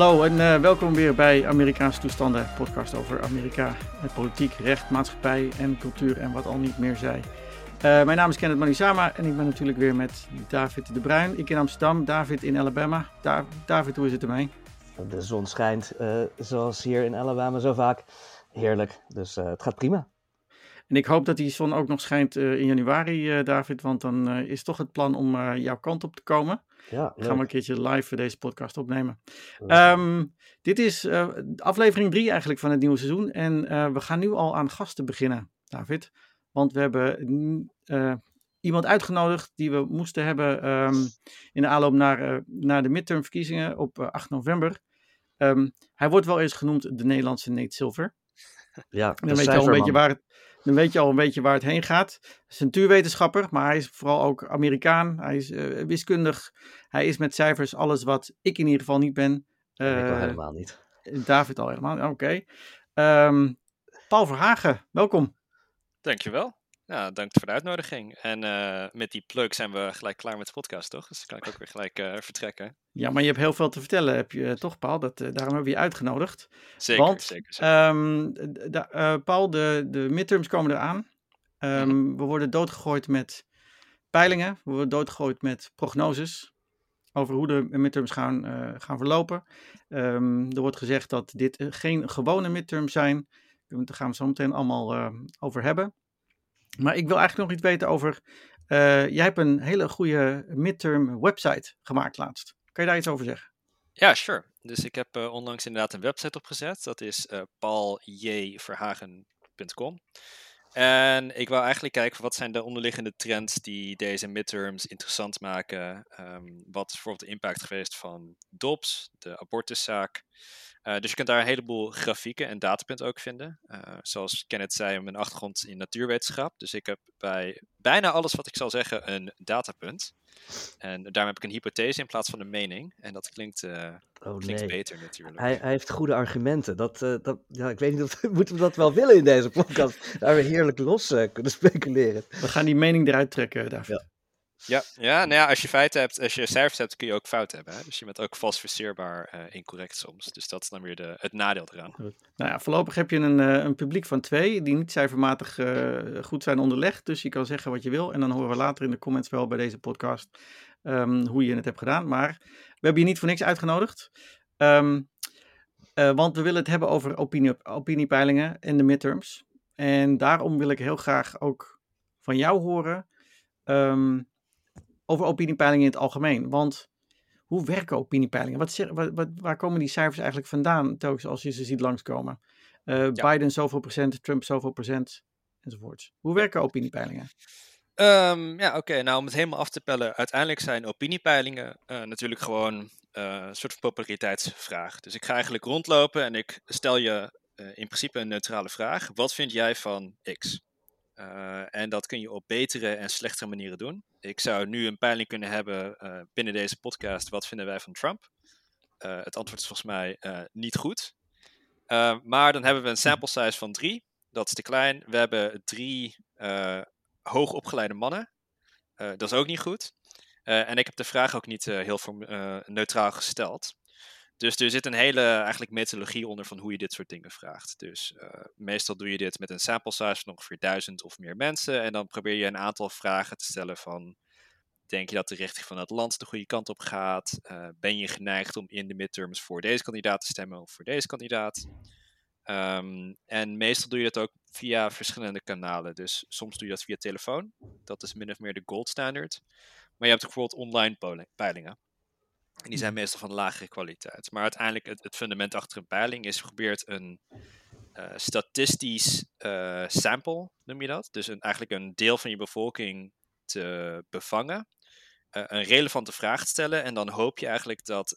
Hallo en uh, welkom weer bij Amerikaanse Toestanden, podcast over Amerika, politiek, recht, maatschappij en cultuur en wat al niet meer zij. Uh, mijn naam is Kenneth Manisama en ik ben natuurlijk weer met David de Bruin. Ik in Amsterdam, David in Alabama. Da David, hoe is het ermee? De zon schijnt, uh, zoals hier in Alabama zo vaak. Heerlijk, dus het gaat prima. En ik hoop dat die zon ook nog schijnt in januari, David, want dan is toch het plan om jouw kant op te komen. Ja, gaan we een keertje live deze podcast opnemen. Um, dit is uh, aflevering 3 eigenlijk van het nieuwe seizoen. En uh, we gaan nu al aan gasten beginnen, David. Want we hebben uh, iemand uitgenodigd die we moesten hebben um, in de aanloop naar, naar de midtermverkiezingen op 8 november. Um, hij wordt wel eens genoemd de Nederlandse Nate Silver. Ja, dan weet je al een beetje waar het, dan weet je al een beetje waar het heen gaat. Hij is een natuurwetenschapper, maar hij is vooral ook Amerikaan. Hij is uh, wiskundig. Hij is met cijfers alles wat ik in ieder geval niet ben. Uh, ik al eh, helemaal niet. David al helemaal Oké. Okay. Um, Paul Verhagen, welkom. Dankjewel. Ja, dank voor de uitnodiging. En uh, met die plug zijn we gelijk klaar met de podcast, toch? Dus dan kan ik ook weer gelijk uh, vertrekken. Ja, maar je hebt heel veel te vertellen, heb je toch, Paul? Dat, uh, daarom hebben we je uitgenodigd. Zeker, Want, zeker. zeker. Um, de, Paul, de, de midterms komen eraan. Um. We worden doodgegooid met peilingen. We worden doodgegooid met prognoses over hoe de midterms gaan, gaan verlopen. Um, er wordt gezegd dat dit geen gewone midterms zijn. Daar gaan we het zo meteen allemaal over hebben. Maar ik wil eigenlijk nog iets weten over. Uh, jij hebt een hele goede midterm website gemaakt laatst. Kan je daar iets over zeggen? Ja, sure. Dus ik heb uh, onlangs inderdaad een website opgezet. Dat is uh, pauljverhagen.com. En ik wil eigenlijk kijken wat zijn de onderliggende trends die deze midterms interessant maken. Um, wat is bijvoorbeeld de impact geweest van DOPS, de abortuszaak. Uh, dus je kunt daar een heleboel grafieken en datapunten ook vinden. Uh, zoals Kenneth zei, mijn achtergrond in natuurwetenschap. Dus ik heb bij bijna alles wat ik zal zeggen een datapunt. En daarom heb ik een hypothese in plaats van een mening. En dat klinkt, uh, oh, klinkt nee. beter natuurlijk. Hij, hij, heeft goede argumenten. Dat, dat, ja, ik weet niet of moeten we dat wel willen in deze podcast. Daar we heerlijk los kunnen speculeren. We gaan die mening eruit trekken, David. Ja. Ja, ja, nou ja, als je feiten hebt, als je cijfers hebt, kun je ook fout hebben. Hè? Dus je bent ook falsificeerbaar uh, incorrect soms. Dus dat is dan weer de, het nadeel eraan. Nou ja, voorlopig heb je een, uh, een publiek van twee die niet cijfermatig uh, goed zijn onderlegd. Dus je kan zeggen wat je wil. En dan horen we later in de comments wel bij deze podcast um, hoe je het hebt gedaan. Maar we hebben je niet voor niks uitgenodigd. Um, want we willen het hebben over opinie, opiniepeilingen en de midterms. En daarom wil ik heel graag ook van jou horen. Um, over opiniepeilingen in het algemeen. Want hoe werken opiniepeilingen? Wat, wat, wat, waar komen die cijfers eigenlijk vandaan, telkens als je ze ziet langskomen? Uh, ja. Biden zoveel procent, Trump zoveel procent, enzovoorts. Hoe werken opiniepeilingen? Um, ja, oké. Nou, om het helemaal af te pellen, uiteindelijk zijn opiniepeilingen uh, natuurlijk gewoon uh, een soort van populariteitsvraag. Dus ik ga eigenlijk rondlopen en ik stel je in principe een neutrale vraag. Wat vind jij van X? Uh, en dat kun je op betere en slechtere manieren doen. Ik zou nu een peiling kunnen hebben uh, binnen deze podcast. Wat vinden wij van Trump? Uh, het antwoord is volgens mij niet goed. maar dan hebben we een sample size van drie. Dat is te klein. We hebben drie hoogopgeleide mannen. dat is ook niet goed. en ik heb de vraag ook niet heel neutraal gesteld. Dus er zit een hele eigenlijk methodologie onder van hoe je dit soort dingen vraagt. Dus uh, meestal doe je dit met een sample size van ongeveer duizend of meer mensen. En dan probeer je een aantal vragen te stellen van... Denk je dat de richting van het land de goede kant op gaat? Uh, ben je geneigd om in de midterms voor deze kandidaat te stemmen of voor deze kandidaat? Um, en meestal doe je dat ook via verschillende kanalen. Dus soms doe je dat via telefoon. Dat is min of meer de gold standard. Maar je hebt bijvoorbeeld online peilingen. En die zijn meestal van lagere kwaliteit. Maar uiteindelijk het, het fundament achter een peiling is geprobeerd een uh, statistisch uh, sample, noem je dat. Dus eigenlijk een deel van je bevolking te bevangen. Uh, een relevante vraag te stellen. En dan hoop je eigenlijk dat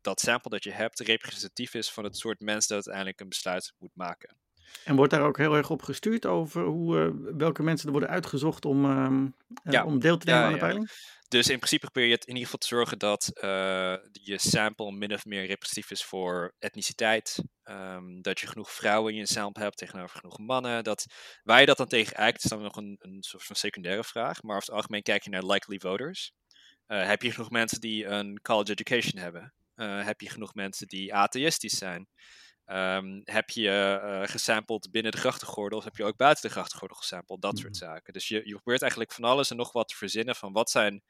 dat sample dat je hebt representatief is van het soort mens dat uiteindelijk een besluit moet maken. En wordt daar ook heel erg op gestuurd over hoe, welke mensen er worden uitgezocht om, ehm, ja. om deel te nemen aan de peiling? Dus in principe probeer je het in ieder geval te zorgen dat uh, je sample min of meer representatief is voor etniciteit. Um, dat je genoeg vrouwen in je sample hebt tegenover genoeg mannen. Dat, waar je dat dan tegen kijkt is dan nog een, een soort van secundaire vraag. Maar over het algemeen kijk je naar likely voters. Uh, heb je genoeg mensen die een college education hebben? heb je genoeg mensen die atheïstisch zijn? Um, heb je uh, gesampled binnen de grachtengordel of heb je ook buiten de grachtengordel gesampled? Dat soort mhm. zaken. Dus je, je probeert eigenlijk van alles en nog wat te verzinnen van wat zijn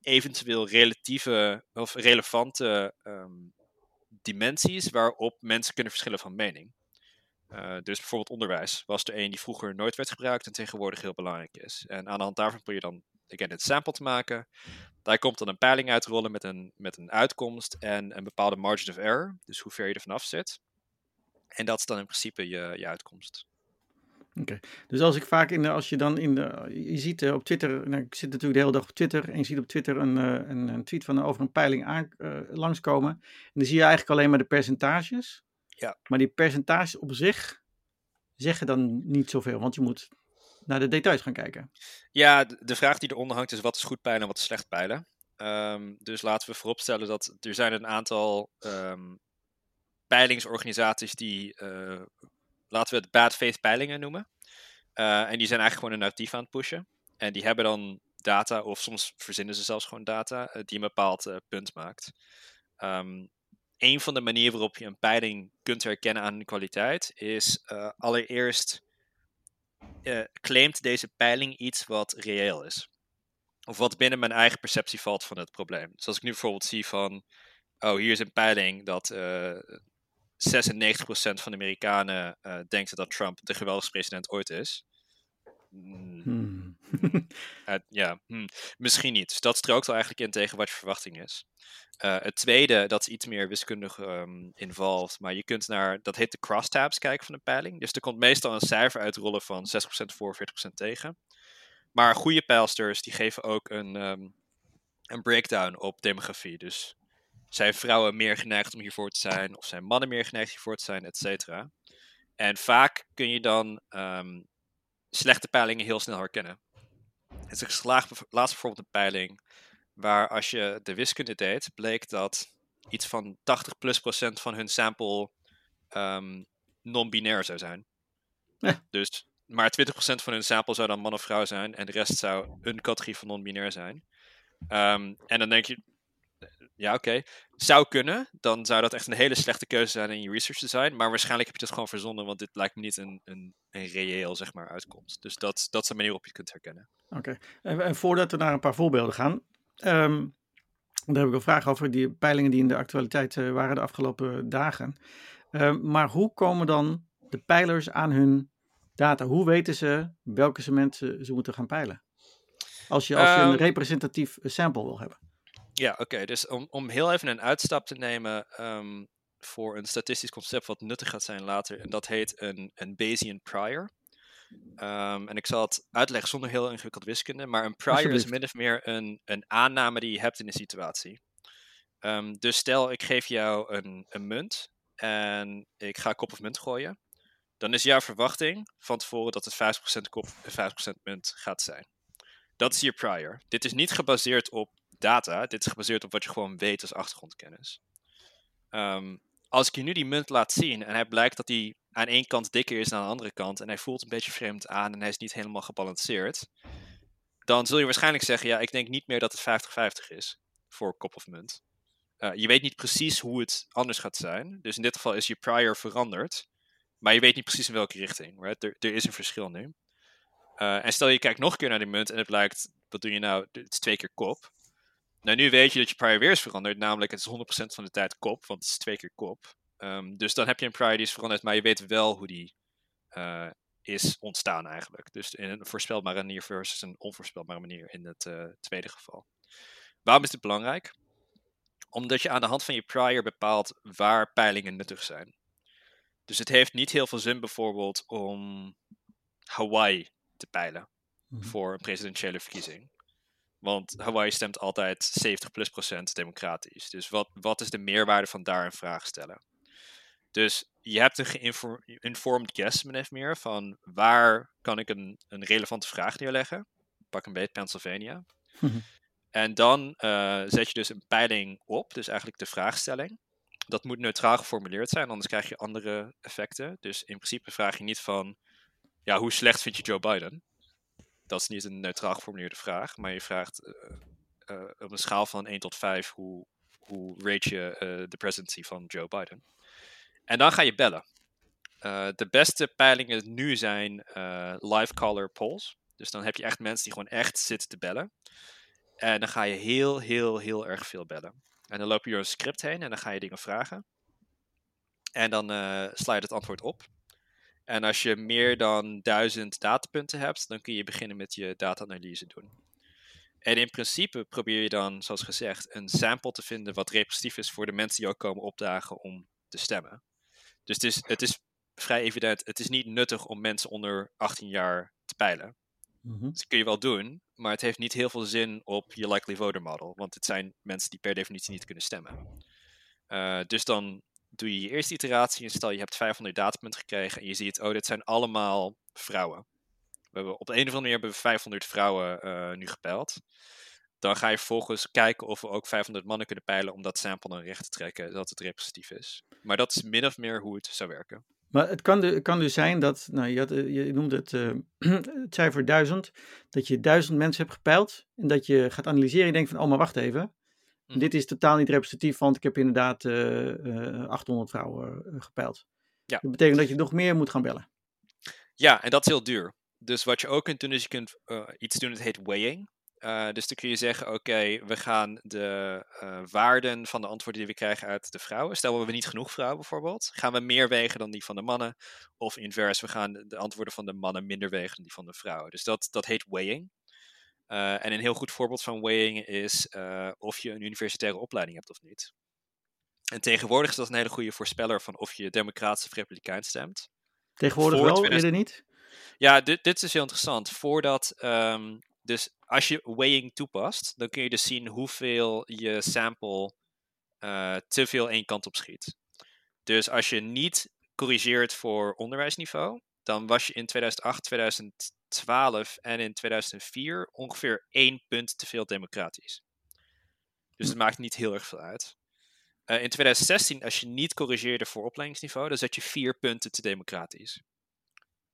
eventueel relatieve of relevante um, dimensies waarop mensen kunnen verschillen van mening. Uh, dus bijvoorbeeld onderwijs was er een die vroeger nooit werd gebruikt en tegenwoordig heel belangrijk is. En aan de hand daarvan probeer je dan again, een sample te maken. Daar komt dan een peiling uitrollen met een, met een uitkomst en een bepaalde margin of error. Dus hoe ver je er vanaf zit. En dat is dan in principe je, je uitkomst. Oké, dus als ik vaak in de, als je dan in de, je ziet uh, op Twitter, nou, ik zit natuurlijk de hele dag op Twitter en je ziet op Twitter een, uh, een, een, tweet van over een peiling aan, uh, langskomen. En dan zie je eigenlijk alleen maar de percentages. Ja. Maar die percentages op zich zeggen dan niet zoveel, want je moet naar de details gaan kijken. Ja, de vraag die eronder hangt is wat is goed peilen en wat is slecht peilen. Um, dus laten we vooropstellen dat er zijn een aantal um, peilingsorganisaties die, uh, laten we het bad faith peilingen noemen. Uh, en die zijn eigenlijk gewoon een narratief aan het pushen. En die hebben dan data, of soms verzinnen ze zelfs gewoon data, uh, die een bepaald punt maakt. Um, een van de manieren waarop je een peiling kunt herkennen aan de kwaliteit is allereerst claimt deze peiling iets wat reëel is. Of wat binnen mijn eigen perceptie valt van het probleem. Dus als ik nu bijvoorbeeld zie van, oh hier is een peiling dat 96% van de Amerikanen uh, denkt dat Trump de geweldigste president ooit is. Mm. Hmm. uh, ja, hmm. misschien niet. Dus dat strookt al eigenlijk in tegen wat je verwachting is. Uh, het tweede, dat is iets meer wiskundig um, involved, maar je kunt naar, dat heet de crosstabs kijken van een peiling. Dus er komt meestal een cijfer uitrollen van 60% voor, 40% tegen. Maar goede peilsters, die geven ook een, um, een breakdown op demografie. Dus zijn vrouwen meer geneigd om hiervoor te zijn? Of zijn mannen meer geneigd hiervoor te zijn? Et cetera. En vaak kun je dan um, slechte peilingen heel snel herkennen. Het is geslaagd, laatst bijvoorbeeld een peiling waar als je de wiskunde deed, bleek dat iets van 80 plus procent van hun sample um, non-binair zou zijn. Ja. Dus maar 20% van hun sample zou dan man of vrouw zijn en de rest zou een categorie van non-binair zijn. Um, en dan denk je, ja, oké. Zou kunnen. Dan zou dat echt een hele slechte keuze zijn in je research design. Maar waarschijnlijk heb je het gewoon verzonnen, want dit lijkt me niet een, een, een reëel, zeg maar, uitkomst. Dus dat, dat is de manier waarop je het kunt herkennen. Oké. En, en, voordat we naar een paar voorbeelden gaan. Um, daar heb ik een vraag over die peilingen die in de actualiteit uh, waren de afgelopen dagen. Um, maar hoe komen dan de peilers aan hun data? Hoe weten ze welke cementen ze moeten gaan peilen? Als je, als je um, een representatief sample wil hebben. Ja, oké. Dus om, om heel even een uitstap te nemen um, voor een statistisch concept wat nuttig gaat zijn later. En dat heet een, een Bayesian prior. Um, en ik zal het uitleggen zonder heel ingewikkeld wiskunde. Maar een prior is min of meer een, een aanname die je hebt in een situatie. Um, dus stel, ik geef jou een, een munt en ik ga kop of munt gooien. Dan is jouw verwachting van tevoren dat het 50% kop en 50% munt gaat zijn. Dat is je prior. Dit is niet gebaseerd op data. Dit is gebaseerd op wat je gewoon weet als achtergrondkennis. Um, als ik je nu die munt laat zien en hij blijkt dat hij aan één kant dikker is dan aan de andere kant en hij voelt een beetje vreemd aan en hij is niet helemaal gebalanceerd, dan zul je waarschijnlijk zeggen, ja, ik denk niet meer dat het 50-50 is voor kop of munt. Uh, je weet niet precies hoe het anders gaat zijn. Dus in dit geval is je prior veranderd. Maar je weet niet precies in welke richting. Er, is een verschil nu. Uh, en stel je kijkt nog een keer naar die munt en het blijkt, wat doe je nou? Het is twee keer kop. Nou, nu weet je dat je prior weer is veranderd. Namelijk, het is 100% van de tijd kop, want het is twee keer kop. Um, dus dan heb je een prior die is veranderd, maar je weet wel hoe die uh, is ontstaan eigenlijk. Dus in een voorspelbare manier versus een onvoorspelbare manier in het uh, tweede geval. Waarom is dit belangrijk? Omdat je aan de hand van je prior bepaalt waar peilingen nuttig zijn. Dus het heeft niet heel veel zin bijvoorbeeld om Hawaii te peilen -hmm. voor een presidentiële verkiezing. Want Hawaii stemt altijd 70 plus procent democratisch. Dus wat, wat is de meerwaarde van daar een vraag stellen? Dus je hebt een geïnformed guess, of meer, van waar kan ik een, een relevante vraag neerleggen? Pak een beet Pennsylvania. en dan uh, zet je dus een peiling op, dus eigenlijk de vraagstelling. Dat moet neutraal geformuleerd zijn, anders krijg je andere effecten. Dus in principe vraag je niet van, ja, hoe slecht vind je Joe Biden? Dat is niet een neutraal geformuleerde vraag, maar je vraagt uh, uh, op een schaal van 1 tot 5 hoe, hoe rate je de presidency van Joe Biden. En dan ga je bellen. de beste peilingen nu zijn live caller polls. Dus dan heb je echt mensen die gewoon echt zitten te bellen. En dan ga je heel, heel, heel erg veel bellen. En dan loop je door een script heen en dan ga je dingen vragen. En dan sla je het antwoord op. En als je meer dan duizend datapunten hebt, dan kun je beginnen met je data-analyse doen. En in principe probeer je dan, zoals gezegd, een sample te vinden wat representatief is voor de mensen die ook komen opdagen om te stemmen. Dus het is, het is vrij evident, het is niet nuttig om mensen onder 18 jaar te peilen. Mhm. Dat kun je wel doen, maar het heeft niet heel veel zin op je likely voter model. Want het zijn mensen die per definitie niet kunnen stemmen. Uh, dus dan doe je je eerste iteratie en stel je hebt 500 datapunten gekregen en je ziet, oh, dit zijn allemaal vrouwen. We hebben, op de een of andere manier hebben we 500 vrouwen uh, nu gepeild. Dan ga je vervolgens kijken of we ook 500 mannen kunnen peilen om dat sample dan recht te trekken, dat het representatief is. Maar dat is min of meer hoe het zou werken. Maar het kan, kan dus zijn dat, nou, je, had, eh, je noemde het, uh, het cijfer 1000, dat je duizend mensen hebt gepeild en dat je gaat analyseren en denkt van, oh maar wacht even, hm. dit is totaal niet representatief, want ik heb inderdaad uh, 800 vrouwen gepeild. Ja. Dat betekent dat je nog meer moet gaan bellen. Ja, en dat is heel duur. Dus wat je ook kunt doen, is je kunt iets doen, dat heet weighing. Uh, dus dan kun je zeggen, oké, we gaan de uh, waarden van de antwoorden die we krijgen uit de vrouwen. Stel we hebben niet genoeg vrouwen bijvoorbeeld, gaan we meer wegen dan die van de mannen. Of invers, we gaan de antwoorden van de mannen minder wegen dan die van de vrouwen. Dus dat, dat heet weighing. Uh, en een heel goed voorbeeld van weighing is of je een universitaire opleiding hebt of niet. En tegenwoordig is dat een hele goede voorspeller van of je democratisch of republikein stemt. Tegenwoordig Voor wel, 2000... eerder niet? Ja, dit, dit is heel interessant. Voordat um, dus als je weighing toepast, dan kun je dus zien hoeveel je sample uh, te veel één kant op schiet. Dus als je niet corrigeert voor onderwijsniveau, dan was je in 2008, 2012 en in 2004 ongeveer één punt te veel democratisch. Dus het hm. maakt niet heel erg veel uit. Uh, in 2016, als je niet corrigeerde voor opleidingsniveau, dan zet je vier punten te democratisch.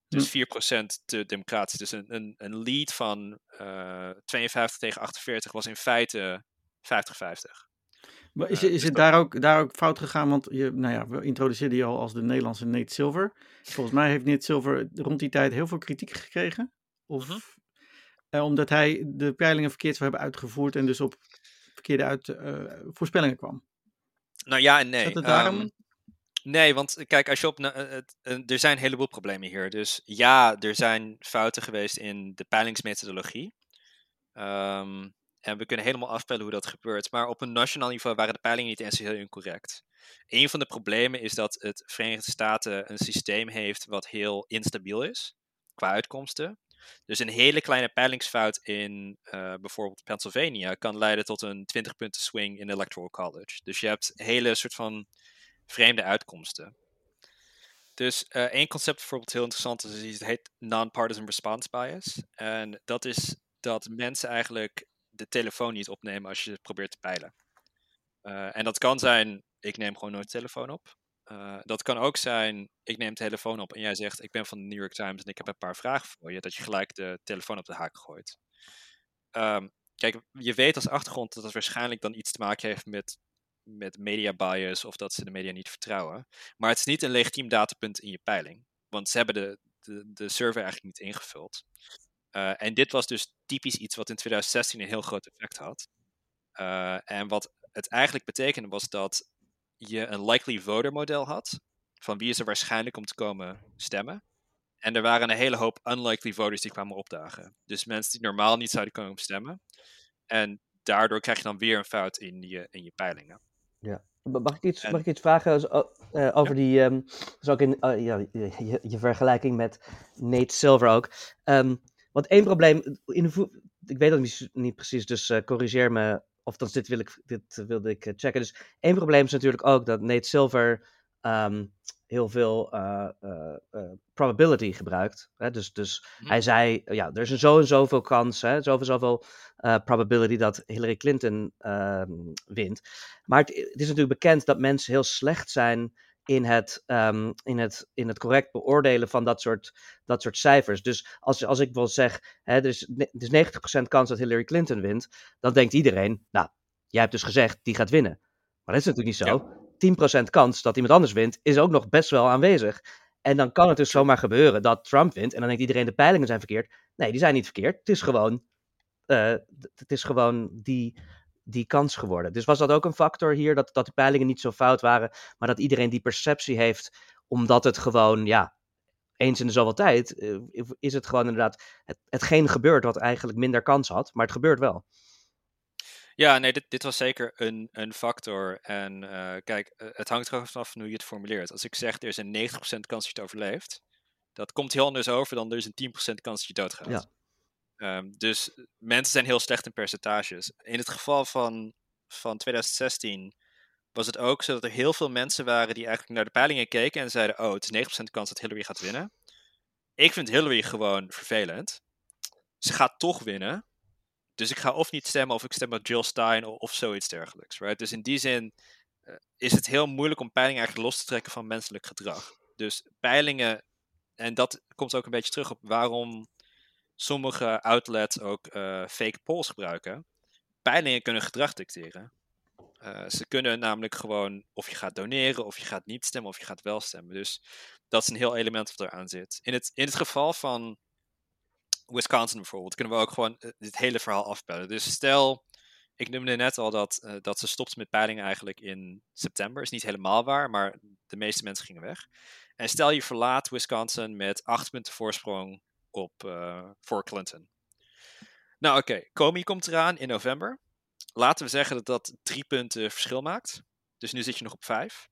Dus 4% hm. te democratisch. Dus een, een, een lead van uh, eh, 52 tegen 48 was in feite 50-50. Maar is, uh, is dus het daar ook, daar ook fout gegaan? Want je, nou ja, we introduceerden je al als de Nederlandse Nate Silver. Volgens mij heeft Nate Silver rond die tijd heel veel kritiek gekregen. Of, uh omdat hij de peilingen verkeerd zou hebben uitgevoerd en dus op verkeerde uit, voorspellingen kwam. Nou ja en nee. Is dat daarom? Um, Nee, want eh, kijk, als je op. Er zijn een heleboel problemen hier. Dus ja, er zijn fouten geweest in de peilingsmethodologie. Um, en we kunnen helemaal afpellen hoe dat gebeurt. Maar op een nationaal niveau waren de peilingen niet eens heel incorrect. Een van de problemen is dat het Verenigde Staten een systeem heeft wat heel instabiel is qua uitkomsten. Dus een hele kleine peilingsfout in uh, bijvoorbeeld Pennsylvania kan leiden tot een 20 punten swing in Electoral College. Dus je hebt hele soort van vreemde uitkomsten. Dus uh, één concept bijvoorbeeld heel interessant is, het heet non-partisan response bias. En dat is dat mensen eigenlijk de telefoon niet opnemen als je probeert te peilen. Uh, en dat kan zijn, ik neem gewoon nooit de telefoon op. Uh, dat kan ook zijn, ik neem de telefoon op en jij zegt, ik ben van de New York Times en ik heb een paar vragen voor je, dat je gelijk de telefoon op de haak gooit. Um, kijk, je weet als achtergrond dat dat waarschijnlijk dan iets te maken heeft met met media bias of dat ze de media niet vertrouwen. Maar het is niet een legitiem datapunt in je peiling. Want ze hebben de, de, de eigenlijk niet ingevuld. Uh, en dit was dus typisch iets wat in 2016 een heel groot effect had. Uh, en wat het eigenlijk betekende was dat je een likely voter model had. Van wie is er waarschijnlijk om te komen stemmen. En er waren een hele hoop unlikely voters die kwamen opdagen. Dus mensen die normaal niet zouden komen stemmen. En daardoor krijg je dan weer een fout in je, in je peilingen. Ja. Mag ik iets, mag ik iets vragen uh, over die, um, dus ook in uh, ja, je, je, vergelijking met Nate Silver ook. Um, want één probleem, in de ik weet dat niet, niet precies, dus uh, corrigeer me, of dat dit, wil ik, dit wilde ik checken. Dus één probleem is natuurlijk ook dat Nate Silver um, heel veel uh, uh, probability gebruikt. Hè? Dus, dus hm. hij zei, ja, er is een zo en zoveel kans, hè? zoveel, zoveel probability dat Hillary Clinton ehm, wint. Maar het, het, is natuurlijk bekend dat mensen heel slecht zijn in het, um, in het, in het correct beoordelen van dat soort, dat soort cijfers. Dus als, als ik wil zeg, hè, er, is, er is 90% kans dat Hillary Clinton wint, dan denkt iedereen, nou, jij hebt dus gezegd, die gaat winnen. Maar dat is natuurlijk niet zo. 10% kans dat iemand anders wint, is ook nog best wel aanwezig. En dan kan het dus zomaar gebeuren dat Trump wint. En dan denkt iedereen de peilingen zijn verkeerd. Nee, die zijn niet verkeerd. Het is gewoon, uh, het is gewoon die, die kans geworden. Dus was dat ook een factor hier, dat, dat de peilingen niet zo fout waren, maar dat iedereen die perceptie heeft, omdat het gewoon, ja, eens in de zoveel tijd, uh, is het gewoon inderdaad het, hetgeen gebeurt wat eigenlijk minder kans had, maar het gebeurt wel. Ja, nee, dit, dit was zeker een, een factor. En uh, kijk, het hangt er vanaf hoe je het formuleert. Als ik zeg er is een 90% kans dat je het overleeft, dat komt heel anders over dan er is een 10% kans dat je doodgaat. Ja. Um, dus mensen zijn heel slecht in percentages. In het geval van, van 2016 was het ook zo dat er heel veel mensen waren die eigenlijk naar de peilingen keken en zeiden: Oh, het is 9% kans dat Hillary gaat winnen. Ik vind Hillary gewoon vervelend. Ze gaat toch winnen. Dus ik ga of niet stemmen of ik stem op Jill Stein of, of zoiets dergelijks. Right? Dus in die zin uh, is het heel moeilijk om peilingen eigenlijk los te trekken van menselijk gedrag. Dus peilingen, en dat komt ook een beetje terug op waarom sommige outlets ook uh, fake polls gebruiken. Peilingen kunnen gedrag dicteren. Uh, ze kunnen namelijk gewoon of je gaat doneren, of je gaat niet stemmen, of je gaat wel stemmen. Dus dat is een heel element wat eraan zit. In het, in het geval van Wisconsin bijvoorbeeld, kunnen we ook gewoon uh, dit hele verhaal afbellen. Dus stel, ik noemde net al dat, dat ze stopt met peilingen eigenlijk in september. Is niet helemaal waar, maar de meeste mensen gingen weg. En stel je verlaat Wisconsin met acht punten voorsprong op, uh, voor Clinton. Nou oké, okay. Comey komt eraan in november. Laten we zeggen dat dat drie punten verschil maakt. Dus nu zit je nog op vijf.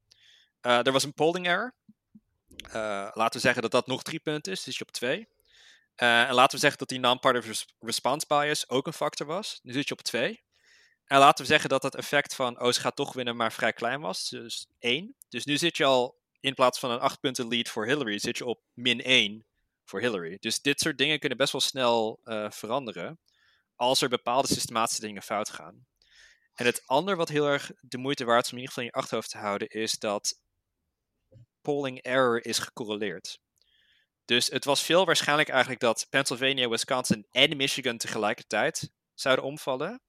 Uh, er was een polling error. Uh, laten we zeggen dat dat nog drie punten is, dus je op twee. en laten we zeggen dat die non-part response bias ook een factor was. Nu zit je op twee. En laten we zeggen dat dat effect van, oh, ze gaat toch winnen, maar vrij klein was. Dus één. Dus nu zit je al, in plaats van een acht punten lead voor Hillary, zit je op min één voor Hillary. Dus dit soort dingen kunnen best wel snel uh, veranderen als er bepaalde systematische dingen fout gaan. En het andere wat heel erg de moeite waard is om in ieder geval in je achterhoofd te houden, is dat polling error is gecorreleerd. Dus het was veel waarschijnlijk eigenlijk dat Pennsylvania, Wisconsin en Michigan tegelijkertijd zouden omvallen,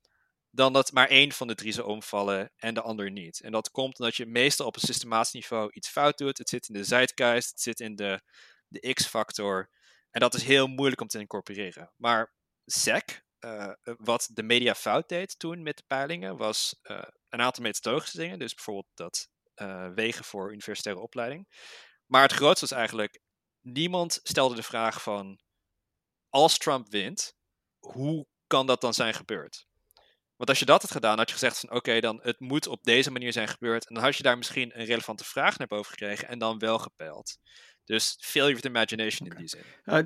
dan dat maar één van de drie zou omvallen en de ander niet. En dat komt omdat je meestal op een systematisch niveau iets fout doet. Het zit in de zeitgeist, het zit in de de X-factor. En dat is heel moeilijk om te incorporeren. Maar SEC, uh, wat de media fout deed toen met de peilingen, was uh, een aantal methodologische dingen. Dus bijvoorbeeld dat uh, wegen voor universitaire opleiding. Maar het grootste was eigenlijk, niemand stelde de vraag van, als Trump wint, hoe kan dat dan zijn gebeurd? Want als je dat had gedaan, had je gezegd van oké, dan het moet op deze manier zijn gebeurd. En dan had je daar misschien een relevante vraag naar boven gekregen en dan wel gepeild. Dus failure of imagination in die zin. Uh,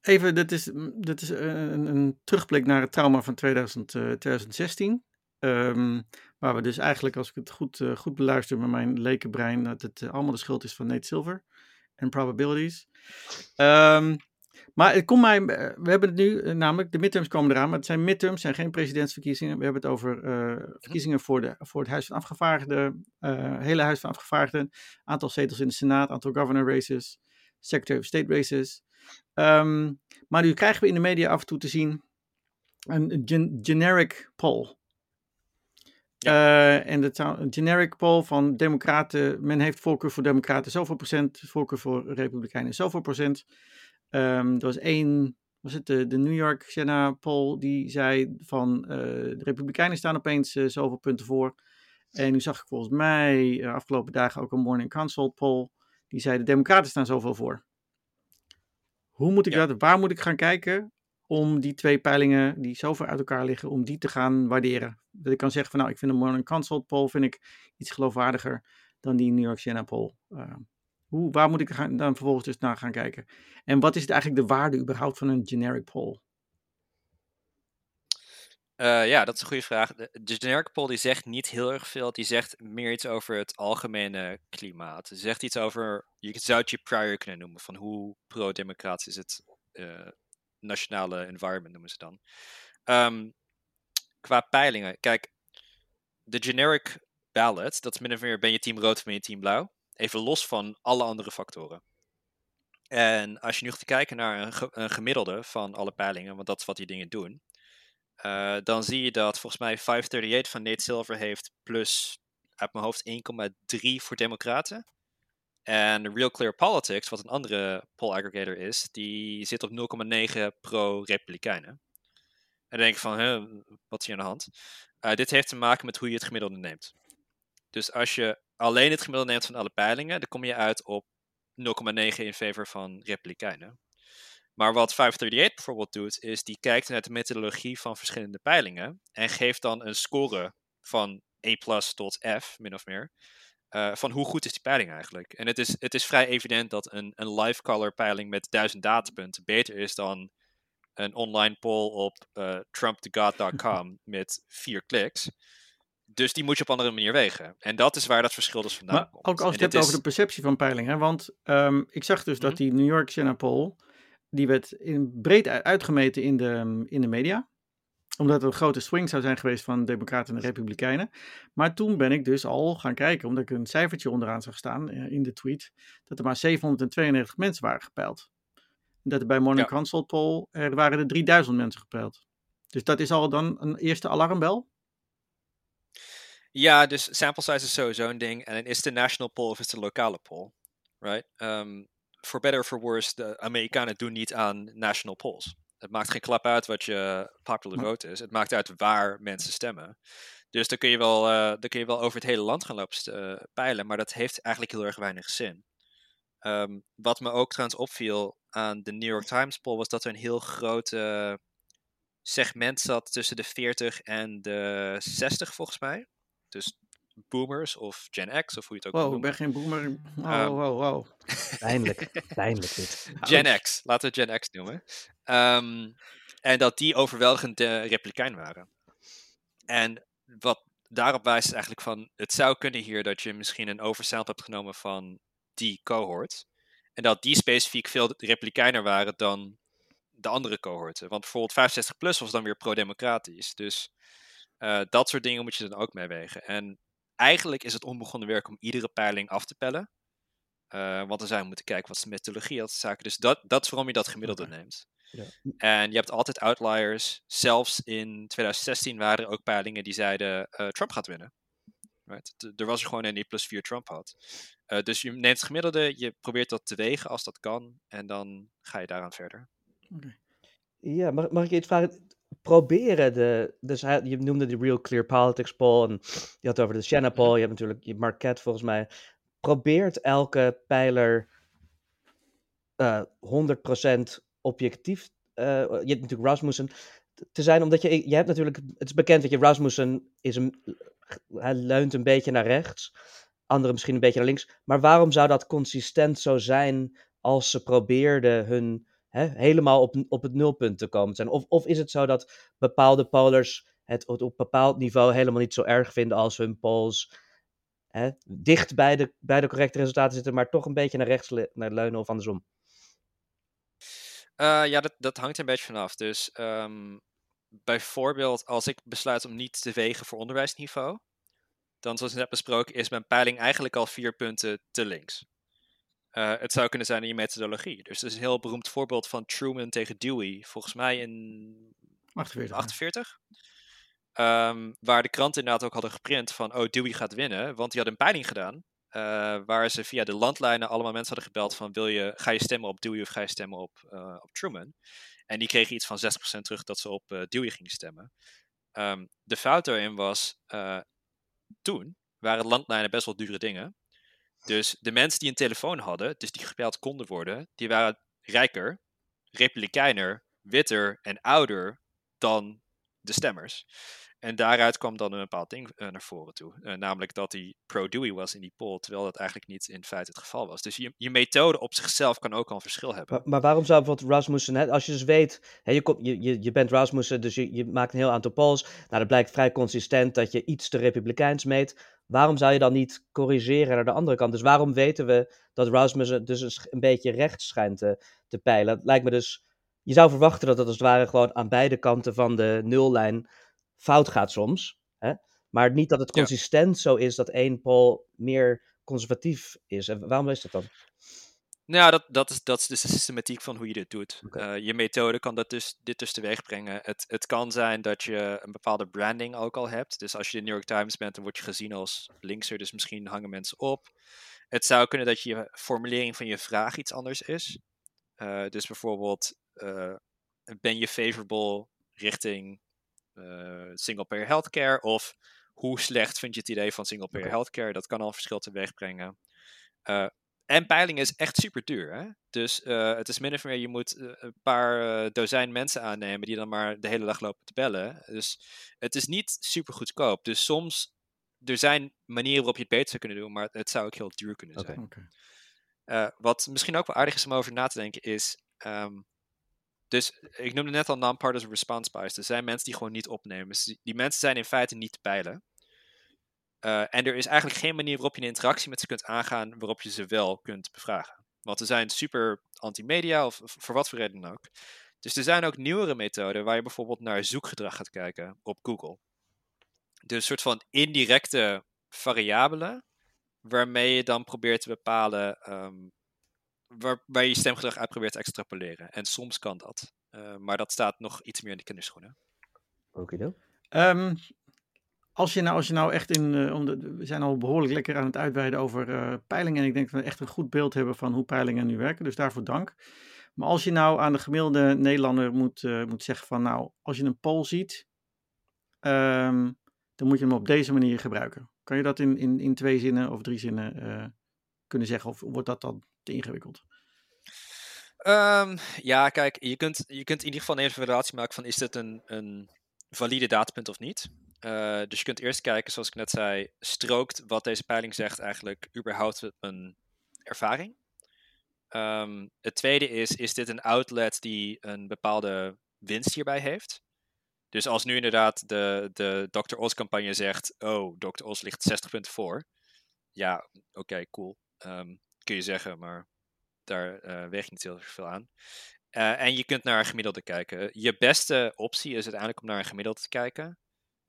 even, dit is, dit is een, een, terugblik naar het trauma van 2000, uh, 2016. Um, waar we dus eigenlijk, als ik het goed, uh, goed beluister met mijn lekenbrein, dat het allemaal de schuld is van Nate Silver en probabilities. Um, maar het komt mij, eh, we hebben het nu, eh, namelijk de midterms komen eraan, maar het zijn midterms, zijn geen presidentsverkiezingen. We hebben het over uh, verkiezingen voor, de, voor het Huis van Afgevaardigden, uh, hele Huis van Afgevaardigden, aantal zetels in de Senaat, aantal governor races, Secretary of State races. Um, maar nu krijgen we in de media af en toe te zien een gen generic poll. Ja. Uh, en het een generic poll van democraten, men heeft voorkeur voor democraten zoveel procent, voorkeur voor republikeinen zoveel procent. Um, er was één, was het de, de New York Siena poll, die zei van uh, de Republikeinen staan opeens uh, zoveel punten voor. En nu zag ik volgens mij uh, afgelopen dagen ook een Morning Consult poll, die zei de Democraten staan zoveel voor. Hoe moet ik ja. dat, waar moet ik gaan kijken om die twee peilingen die zo ver uit elkaar liggen, om die te gaan waarderen? Dat ik kan zeggen van nou, ik vind de Morning Consult poll vind ik iets geloofwaardiger dan die New York Siena poll. Hoe, waar moet ik dan vervolgens dus naar gaan kijken? En wat is het eigenlijk de waarde überhaupt van een generic poll? Uh, ja, dat is een goede vraag. De, generic poll die zegt niet heel erg veel. Die zegt meer iets over het algemene klimaat. Ze zegt iets over, je zou het je prior kunnen noemen, van hoe pro-democratisch is het uh, nationale environment noemen ze dan. Um, qua peilingen, kijk, de generic ballot, dat is min of meer ben je team rood of ben je team blauw. Even los van alle andere factoren. En als je nu gaat kijken naar een, gemiddelde van alle peilingen, want dat is wat die dingen doen, uh, dan zie je dat volgens mij 538 van Nate Silver heeft plus uit mijn hoofd 1,3 voor Democraten. En Real Clear Politics, wat een andere poll aggregator is, die zit op 0,9 pro-Republikeinen. En dan denk ik van, hè, wat is hier aan de hand? Uh, dit heeft te maken met hoe je het gemiddelde neemt. Dus als je alleen het gemiddelde neemt van alle peilingen, dan kom je uit op 0,9 in favor van Republikeinen. Maar wat 538 bijvoorbeeld doet, is die kijkt naar de methodologie van verschillende peilingen en geeft dan een score van E plus tot F, min of meer. Uh, van hoe goed is die peiling eigenlijk? En het is, het is vrij evident dat een, een live color peiling met 1000 datapunten beter is dan een online poll op uh, trumpthegod.com met vier kliks. Dus die moet je op andere manier wegen. En dat is waar dat verschil dus vandaan maar komt. Ook als je het hebt over de perceptie van peilingen. Want um, ik zag dus dat mhm. die New York Senate poll, die werd in, breed uitgemeten in de, in de media omdat er een grote swing zou zijn geweest van Democraten en Republikeinen. Maar toen ben ik dus al gaan kijken, omdat ik een cijfertje onderaan zag staan eh, in de tweet, dat er maar 792 mensen waren gepeild. Dat er bij Morning ja. Consult Poll, er waren er 3000 mensen gepeild. Dus dat is al dan een eerste alarmbel? Ja, dus sample size is sowieso een ding. En is het de national poll of is het de lokale poll? Right? Um, for better or for worse, de Amerikanen doen niet aan national polls. Het maakt geen klap uit wat je popular vote is. Het maakt uit waar mensen stemmen. Dus dan kun je wel, uh, dan kun je wel over het hele land gaan lopen uh, peilen, maar dat heeft eigenlijk heel erg weinig zin. Um, wat me ook trouwens opviel aan de New York Times poll was dat er een heel groot uh, segment zat tussen de 40 en de 60 volgens mij. Dus boomers of Gen X of hoe je het ook wow, ik ben geen boomer. Wow, um, wow, wow. Pijnlijk, pijnlijk dit. Gen X, laten we Gen X noemen. Um, en dat die overweldigend de Republikein waren. En wat daarop wijst eigenlijk van, het zou kunnen hier dat je misschien een oversample hebt genomen van die cohort. En dat die specifiek veel Republikeiner waren dan de andere cohorten. Want bijvoorbeeld 65 plus was dan weer pro-democratisch. Dus uh, dat soort dingen moet je dan ook meewegen. En eigenlijk is het onbegonnen werk om iedere peiling af te pellen. Uh, want dan zou je moeten kijken wat is de methodologie, dat zaken. Dus dat, dat is waarom je dat gemiddelde okay. neemt. Ja. En je hebt altijd outliers. Zelfs in 2016 waren er ook peilingen die zeiden uh, Trump gaat winnen. Right? Er was er gewoon een die plus 4 Trump had. Uh, dus je neemt het gemiddelde, je probeert dat te wegen als dat kan. En dan ga je daaraan verder. Okay. Ja, mag, mag ik je iets vragen? Proberen de, dus je noemde de Real Clear Politics poll en je had over de Shanna poll, je hebt natuurlijk je Marquette volgens mij. Probeert elke pijler uh, eh, 100% objectief, uh, je hebt natuurlijk Rasmussen, te zijn, omdat je, je hebt natuurlijk, het is bekend dat je Rasmussen is een, hij leunt een beetje naar rechts, anderen misschien een beetje naar links, maar waarom zou dat consistent zo zijn als ze probeerden hun hè, helemaal op, op het nulpunt te komen zijn? Of, of is het zo dat bepaalde polers het op bepaald niveau helemaal niet zo erg vinden als hun polls hè, dicht bij de, bij de correcte resultaten zitten, maar toch een beetje naar rechts naar leunen of andersom? Uh, ja, dat, dat hangt er een beetje vanaf. Dus um, bijvoorbeeld als ik besluit om niet te wegen voor onderwijsniveau, dan zoals net besproken is mijn peiling eigenlijk al vier punten te links. Uh, het zou kunnen zijn in je methodologie. Dus het is een heel beroemd voorbeeld van Truman tegen Dewey, volgens mij in 48. 48 um, waar de kranten inderdaad ook hadden geprint van, oh, Dewey gaat winnen, want die had een peiling gedaan. Uh, waar ze via de landlijnen allemaal mensen hadden gebeld van wil je, ga je stemmen op Dewey of ga je stemmen op, uh, op Truman? En die kregen iets van 60% terug dat ze op Dewey gingen stemmen. Um, de fout daarin was, toen waren landlijnen best wel dure dingen. Dus de mensen die een telefoon hadden, dus die gebeld konden worden, die waren rijker, republikeiner, witter en ouder dan de stemmers. En daaruit kwam dan een bepaald ding uh, naar voren toe. Uh, namelijk dat hij pro-Dewey was in die poll, terwijl dat eigenlijk niet in feite het geval was. Dus je, je methode op zichzelf kan ook al een verschil hebben. Maar, waarom zou bijvoorbeeld Rasmussen, hè, als je dus weet, hè, je, je, je, je bent Rasmussen, dus je, je maakt een heel aantal polls. Nou, dat blijkt vrij consistent dat je iets te republikeins meet. Waarom zou je dan niet corrigeren naar de andere kant? Dus waarom weten we dat Rasmussen dus een beetje rechts schijnt te, te peilen? Het lijkt me dus, je zou verwachten dat dat als het ware gewoon aan beide kanten van de nullijn fout gaat soms. Hè? Maar niet dat het consistent ja. zo is dat één poll meer conservatief is. En waarom is dat dan? Nou, dat, dat, is, dat is dus de systematiek van hoe je dit doet. Eh, je methode kan dat dus, dit dus teweeg brengen. Het, het kan zijn dat je een bepaalde branding ook al hebt. Dus als je de New York Times bent, dan word je gezien als linkser. Dus misschien hangen mensen op. Het zou kunnen dat je formulering van je vraag iets anders is. Uh, dus bijvoorbeeld, uh, ben je favorable richting single-payer healthcare? Of hoe slecht vind je het idee van single-payer healthcare? Dat kan al verschil teweeg brengen. En peilingen is echt super duur. Hè? Dus uh, het is min of meer, je moet uh, een paar uh, dozijn mensen aannemen die dan maar de hele dag lopen te bellen. Dus het is niet super goedkoop. Dus soms, er zijn manieren waarop je het beter zou kunnen doen, maar het zou ook heel duur kunnen zijn. Okay. wat misschien ook wel aardig is om over na te denken is, um, dus ik noemde net al non-partisan response bias. Er zijn mensen die gewoon niet opnemen. Dus die mensen zijn in feite niet te peilen. Uh, en er is eigenlijk geen manier waarop je een interactie met ze kunt aangaan waarop je ze wel kunt bevragen. Want ze zijn super anti-media of voor wat voor reden dan ook. Dus er zijn ook nieuwere methoden waar je bijvoorbeeld naar zoekgedrag gaat kijken op Google. Dus een soort van indirecte variabelen waarmee je dan probeert te bepalen um, waar, waar, je je stemgedrag uit probeert te extrapoleren. En soms kan dat. Uh, maar dat staat nog iets meer in de kinderschoenen. Oké dan. Um, als je nou, als je nou echt in, uh, om de, we zijn al behoorlijk lekker aan het uitweiden over uh, peilingen. En ik denk dat we echt een goed beeld hebben van hoe peilingen nu werken. Dus daarvoor dank. Maar als je nou aan de gemiddelde Nederlander moet, uh, moet zeggen van nou, als je een poll ziet, um, dan moet je hem op deze manier gebruiken. Kan je dat in, in, in twee zinnen of drie zinnen kunnen zeggen? Of wordt dat dan te ingewikkeld? Um, ja, kijk, je kunt, je kunt in ieder geval een evaluatie maken van is dit een, een valide datapunt of niet. Uh, dus je kunt eerst kijken, zoals ik net zei, strookt wat deze peiling zegt eigenlijk überhaupt een ervaring? Um, het tweede is, is dit een outlet die een bepaalde winst hierbij heeft? Dus als nu inderdaad de, de Dr. Oz campagne zegt, oh, Dr. Oz ligt 60 punten voor. Ja, oké, cool. Um, kun je zeggen, maar daar uh, weeg je niet heel veel aan. Uh, en je kunt naar een gemiddelde kijken. Je beste optie is uiteindelijk om naar een gemiddelde te kijken.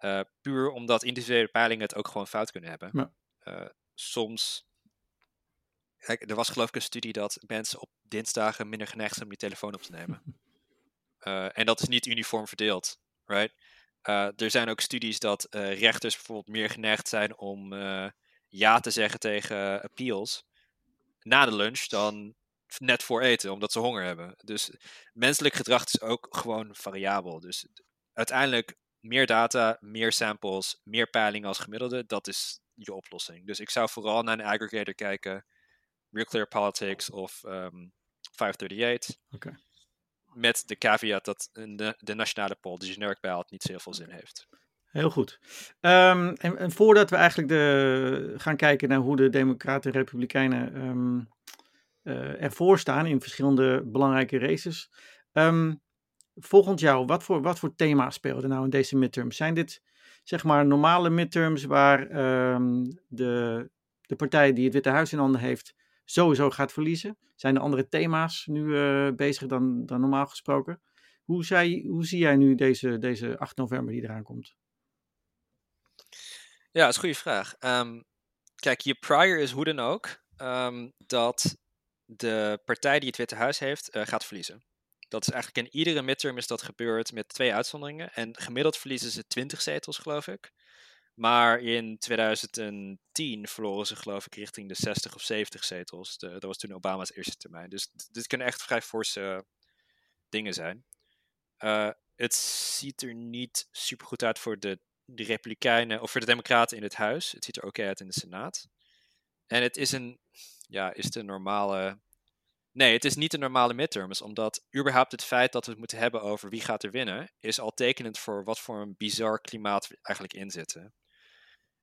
Uh, puur omdat individuele peilingen het ook gewoon fout kunnen hebben. Ja. Uh, soms. Kijk, er was geloof ik een studie dat mensen op dinsdagen minder geneigd zijn om je telefoon op te nemen. Uh, en dat is niet uniform verdeeld. Right? er zijn ook studies dat rechters bijvoorbeeld meer geneigd zijn om ja te zeggen tegen appeals na de lunch dan net voor eten, omdat ze honger hebben. Dus menselijk gedrag is ook gewoon variabel. Dus uiteindelijk meer data, meer samples, meer peilingen als gemiddelde, dat is je oplossing. Dus ik zou vooral naar een aggregator kijken, Real Clear Politics of um, ehm, 538. Okay. Met de caveat dat de, de nationale poll, de generic ballot, niet zo heel veel zin heeft. Heel goed. Um, en, en, voordat we eigenlijk de, gaan kijken naar hoe de Democraten en Republikeinen um, uh, ervoor staan in verschillende belangrijke races. Um, volgens jou, wat voor, wat voor thema's speelden nou in deze midterms? Zijn dit zeg maar normale midterms waar um, de, de partij die het Witte Huis in handen heeft sowieso gaat verliezen? Zijn er andere thema's nu uh, bezig dan, dan normaal gesproken? Hoe, zij, hoe zie jij nu deze, deze 8 november die eraan komt? Ja, dat is een goede vraag. Um, kijk, je prior is hoe dan ook um, dat de partij die het Witte Huis heeft uh, gaat verliezen. Dat is eigenlijk in iedere midterm is dat gebeurd met twee uitzonderingen. En gemiddeld verliezen ze 20 zetels, geloof ik. Maar in 2010 verloren ze, geloof ik, richting de 60 of 70 zetels. Dat was toen Obama's eerste termijn. Dus dit kunnen echt vrij forse dingen zijn. Uh, het ziet er niet super goed uit voor de, Republikeinen of voor de Democraten in het huis. Het ziet er oké uit in de Senaat. En het is een, ja, is de normale Nee, het is niet de normale midterms, omdat überhaupt het feit dat we het moeten hebben over wie gaat er winnen, is al tekenend voor wat voor een bizar klimaat we eigenlijk inzitten.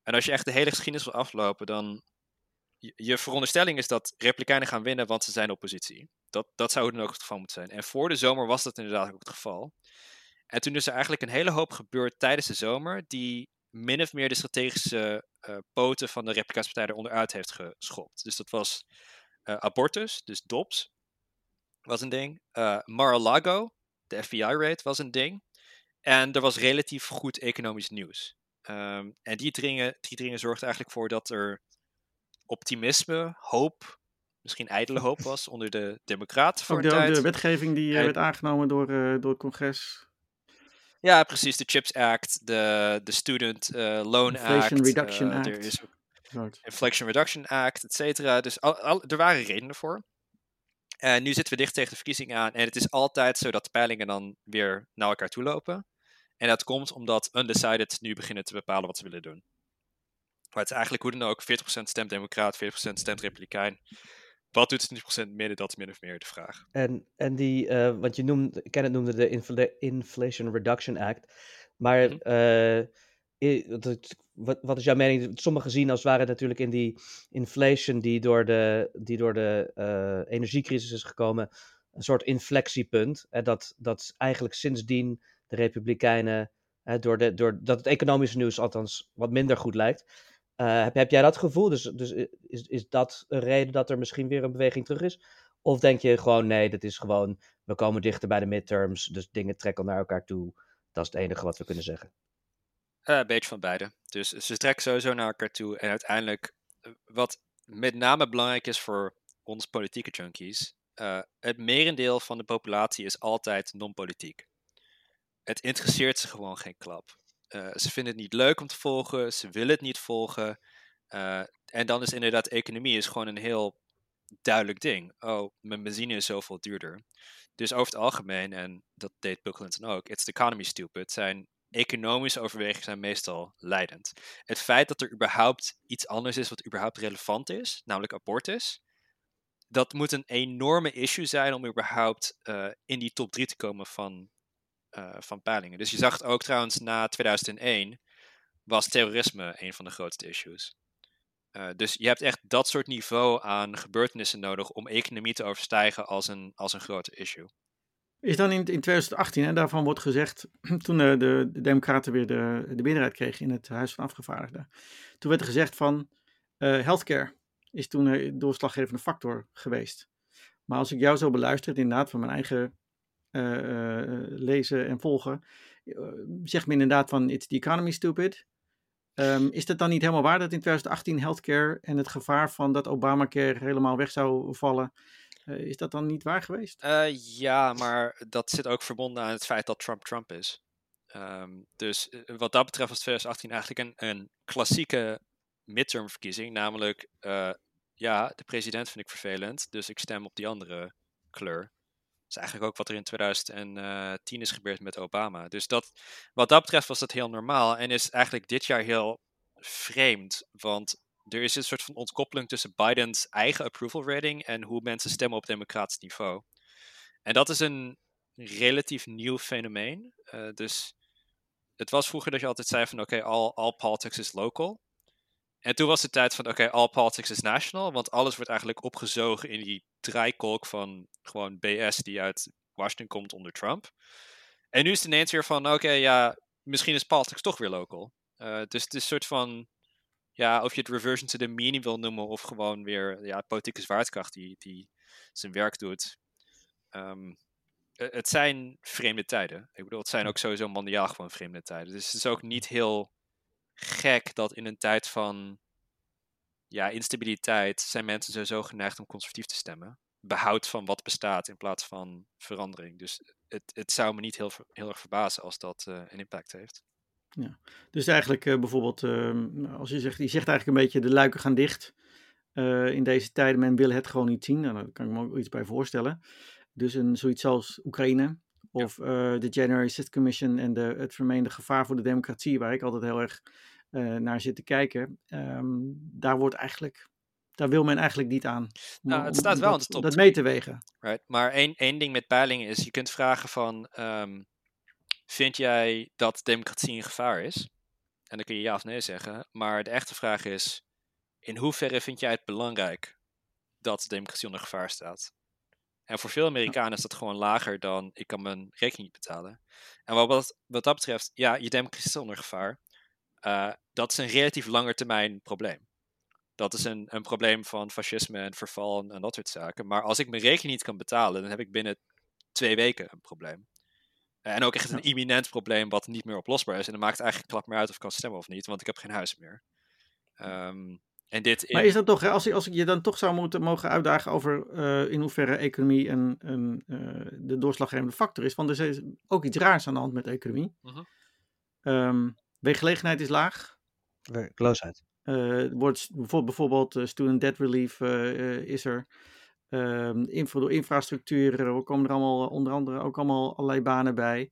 En als je echt de hele geschiedenis wil aflopen, dan. Je veronderstelling is dat Republikeinen gaan winnen, want ze zijn oppositie. Dat, dat zou dan ook het geval moeten zijn. En voor de zomer was dat inderdaad ook het geval. En toen is er eigenlijk een hele hoop gebeurd tijdens de zomer, die min of meer de strategische uh, poten van de Republikeinse Partij eronder heeft geschopt. Dus dat was abortus, dus Dobbs, was een ding. Uh, Mar-a-Lago, de FBI-raid, was een ding. En er was relatief goed economisch nieuws. Um, en die dringen, die dringen zorgt eigenlijk voor dat er optimisme, hoop misschien ijdele hoop was onder de Democraten voor ook de, tijd. de wetgeving die werd aangenomen door, door het congres. Ja, precies. De CHIPS Act, de, de Student Loan Inflation Act. Reduction Act. Er is Inflation Reduction Act, et cetera. Dus al, er waren redenen voor. En nu zitten we dicht tegen de verkiezingen aan. En het is altijd zo dat de peilingen dan weer naar elkaar toe lopen. En dat komt omdat undecided nu beginnen te bepalen wat ze willen doen. Maar het is eigenlijk hoe dan ook 40% stemt democraat, 40% stemt republikein. Wat doet het 20% midden? Dat is min of meer de vraag. En, en die, uh, want je noemde, Kenneth noemde de Inflation Reduction Act. Maar mm wat, wat is jouw mening? Sommigen zien als het natuurlijk in die inflation die door de, die door de uh, energiecrisis is gekomen, een soort inflectiepunt. Hè, dat, dat eigenlijk sindsdien de Republikeinen, hè, door de, door, dat het economische nieuws althans wat minder goed lijkt. Uh, heb, heb jij dat gevoel? Dus, dus is, is dat een reden dat er misschien weer een beweging terug is? Of denk je gewoon, nee, dat is gewoon, we komen dichter bij de midterms, dus dingen trekken naar elkaar toe. Dat is het enige wat we kunnen zeggen. Een beetje van beide. Dus ze trekken sowieso naar elkaar toe. En uiteindelijk, eh, wat met name belangrijk is voor ons politieke junkies, uh, het merendeel van de populatie is altijd non-politiek. Het interesseert ze gewoon geen klap. Uh, ze vinden het niet leuk om te volgen, ze willen het niet volgen. en dan is inderdaad economie is gewoon een heel duidelijk ding. Oh, mijn benzine is zoveel duurder. Dus over het algemeen, en dat deed Bill Clinton ook, it's the economy stupid, zijn economische overwegingen zijn meestal leidend. Het feit dat er überhaupt iets anders is wat überhaupt relevant is, namelijk abortus, dat moet een enorme issue zijn om überhaupt uh, in die top 3 te komen van, uh, van peilingen. Dus je zag ook trouwens na 2001 was terrorisme een van de grootste issues. Uh, dus je hebt echt dat soort niveau aan gebeurtenissen nodig om economie te overstijgen als een, als een grote issue. Is dan in, in 2018, en daarvan wordt gezegd, toen de, de, de Democraten weer de, de meerderheid kregen in het Huis van Afgevaardigden, toen werd er gezegd van uh, healthcare is toen een doorslaggevende factor geweest. Maar als ik jou zo beluister, inderdaad van mijn eigen uh, lezen en volgen, zegt me inderdaad van it's the economy stupid. Um, is het dan niet helemaal waar dat in 2018 healthcare en het gevaar van dat Obamacare helemaal weg zou vallen, is dat dan niet waar geweest? Uh, ja, maar dat zit ook verbonden aan het feit dat Trump Trump is. Um, dus uh, wat dat betreft was 2018 eigenlijk een, een klassieke midtermverkiezing. Namelijk, ja, de president vind ik vervelend, dus ik stem op die andere kleur. Dat is eigenlijk ook wat er in 2010 is gebeurd met Obama. Dus dat, wat dat betreft was dat heel normaal. En is eigenlijk dit jaar heel vreemd. Want er is een soort van ontkoppeling tussen Bidens eigen approval rating en hoe mensen stemmen op democratisch niveau. En dat is een relatief nieuw fenomeen. Uh, dus het was vroeger dat je altijd zei van oké, all, politics is local. En toen was de tijd van oké, all politics is national, want alles wordt eigenlijk opgezogen in die draaikolk van gewoon BS die uit Washington komt onder Trump. En nu is het ineens weer van oké, ja, misschien is politics toch weer local. Uh, dus het is een soort van ja, of je het reversion to the mean wil noemen of gewoon weer ja, politieke zwaartekracht die, die zijn werk doet. Um, het zijn vreemde tijden. Ik bedoel, het zijn ook sowieso mondiaal gewoon vreemde tijden. Dus het is ook niet heel gek dat in een tijd van ja, instabiliteit zijn mensen sowieso geneigd om conservatief te stemmen. Behoud van wat bestaat in plaats van verandering. Dus het, het zou me niet heel, heel erg verbazen als dat uh, een impact heeft. Ja. Dus eigenlijk uh, bijvoorbeeld, uh, als je zegt, je zegt eigenlijk een beetje de luiken gaan dicht uh, in deze tijden. Men wil het gewoon niet zien. Nou, daar kan ik me ook iets bij voorstellen. Dus een, zoiets als Oekraïne of ja. de January 6th Commission en de, het vermeende gevaar voor de democratie, waar ik altijd heel erg naar zit te kijken. Um, daar wordt eigenlijk daar wil men eigenlijk niet aan. Om, nou, het staat wel dat, aan de top. Dat mee te wegen. Right. Maar één, één ding met peilingen is, je kunt vragen van, um, Vind jij dat democratie in gevaar is? En dan kun je ja of nee zeggen. Maar de echte vraag is: in hoeverre vind jij het belangrijk dat democratie onder gevaar staat? En voor veel Amerikanen is dat gewoon lager dan ik kan mijn rekening niet betalen. En wat, wat dat betreft, ja, je democratie is onder gevaar. Uh, dat is een relatief langer termijn probleem. Dat is een, een probleem van fascisme en verval en, en dat soort zaken. Maar als ik mijn rekening niet kan betalen, dan heb ik binnen twee weken een probleem. En ook echt een imminent probleem wat niet meer oplosbaar is. En dan maakt het eigenlijk klap meer uit of ik kan stemmen of niet, want ik heb geen huis meer. Um, En dit Maar is dat toch, als ik, als ik je dan toch zou moeten mogen uitdagen over uh, in hoeverre economie een, een, uh, de doorslaggevende factor is, want er is ook iets raars aan de hand met economie. Uh -huh. um, werkgelegenheid is laag. Werkloosheid. Uh, wordt bijvoorbeeld uh, student debt relief uh, is er. Ehm, info, door infrastructuur er komen er allemaal onder andere ook allemaal allerlei banen bij.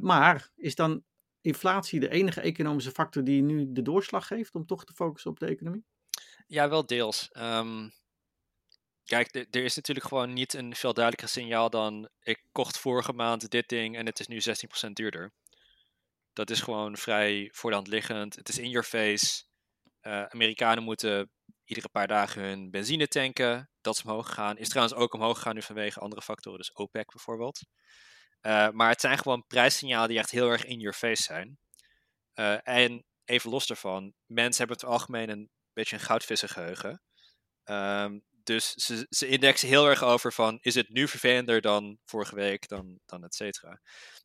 maar is dan inflatie de enige economische factor die nu de doorslag geeft om toch te focussen op de economie? Ja, wel deels. Um, kijk, er is natuurlijk gewoon niet een veel duidelijker signaal dan ik kocht vorige maand dit ding en het is nu 16% duurder. Dat is gewoon vrij voor de hand liggend. Het is in your face. Amerikanen moeten iedere paar dagen hun benzine tanken. Dat is omhoog gegaan. Is trouwens ook omhoog gegaan nu vanwege andere factoren, dus OPEC bijvoorbeeld. Uh, maar het zijn gewoon prijssignalen die echt heel erg in your face zijn. Uh, en even los daarvan, mensen hebben het algemeen een beetje een goudvissengeheugen. Um, dus ze, ze indexen heel erg over van, is het nu vervelender dan vorige week, dan, dan et cetera.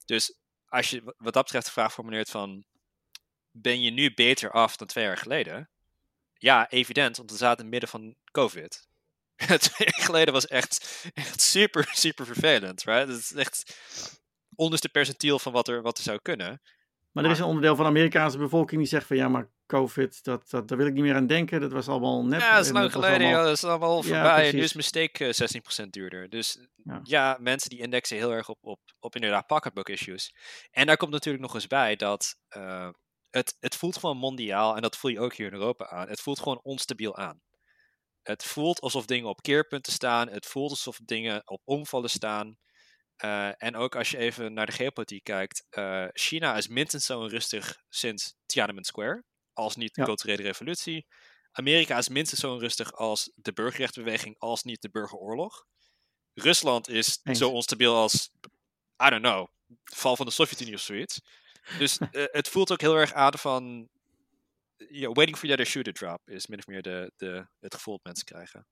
Dus als je wat dat betreft de vraag formuleert van, ben je nu beter af dan twee jaar geleden? Ja, evident, want we zaten in het midden van COVID. twee jaar geleden was echt, echt super, super vervelend. Right? Het is echt onderste percentiel van wat er, wat er zou kunnen. Maar er is een onderdeel van de Amerikaanse bevolking die zegt van ja, maar COVID, dat, dat, daar wil ik niet meer aan denken. Dat was allemaal net. Ja, dat is lang geleden. Allemaal... Ja, dat is allemaal voorbij. Ja, nu is mijn steek uh, 16% duurder. Dus ja. ja. mensen die indexen heel erg op, op, op inderdaad pocketbook issues. En daar komt natuurlijk nog eens bij dat uh, het, het voelt gewoon mondiaal, en dat voel je ook hier in Europa aan. Het voelt gewoon onstabiel aan. Het voelt alsof dingen op keerpunten staan. Het voelt alsof dingen op omvallen staan. Uh, en ook als je even naar de geopolitiek kijkt. Uh, China is minstens zo onrustig sinds Tiananmen Square. Als niet de ja. culturele revolutie. Amerika is minstens zo onrustig als de burgerrechtenbeweging. Als niet de burgeroorlog. Rusland is Eens. zo onstabiel als, I don't know, val van de Sovjet-Unie of zoiets. Dus uh, het voelt ook heel erg aan van waiting for the other shoe to drop is min of meer de, de, het gevoel dat mensen krijgen.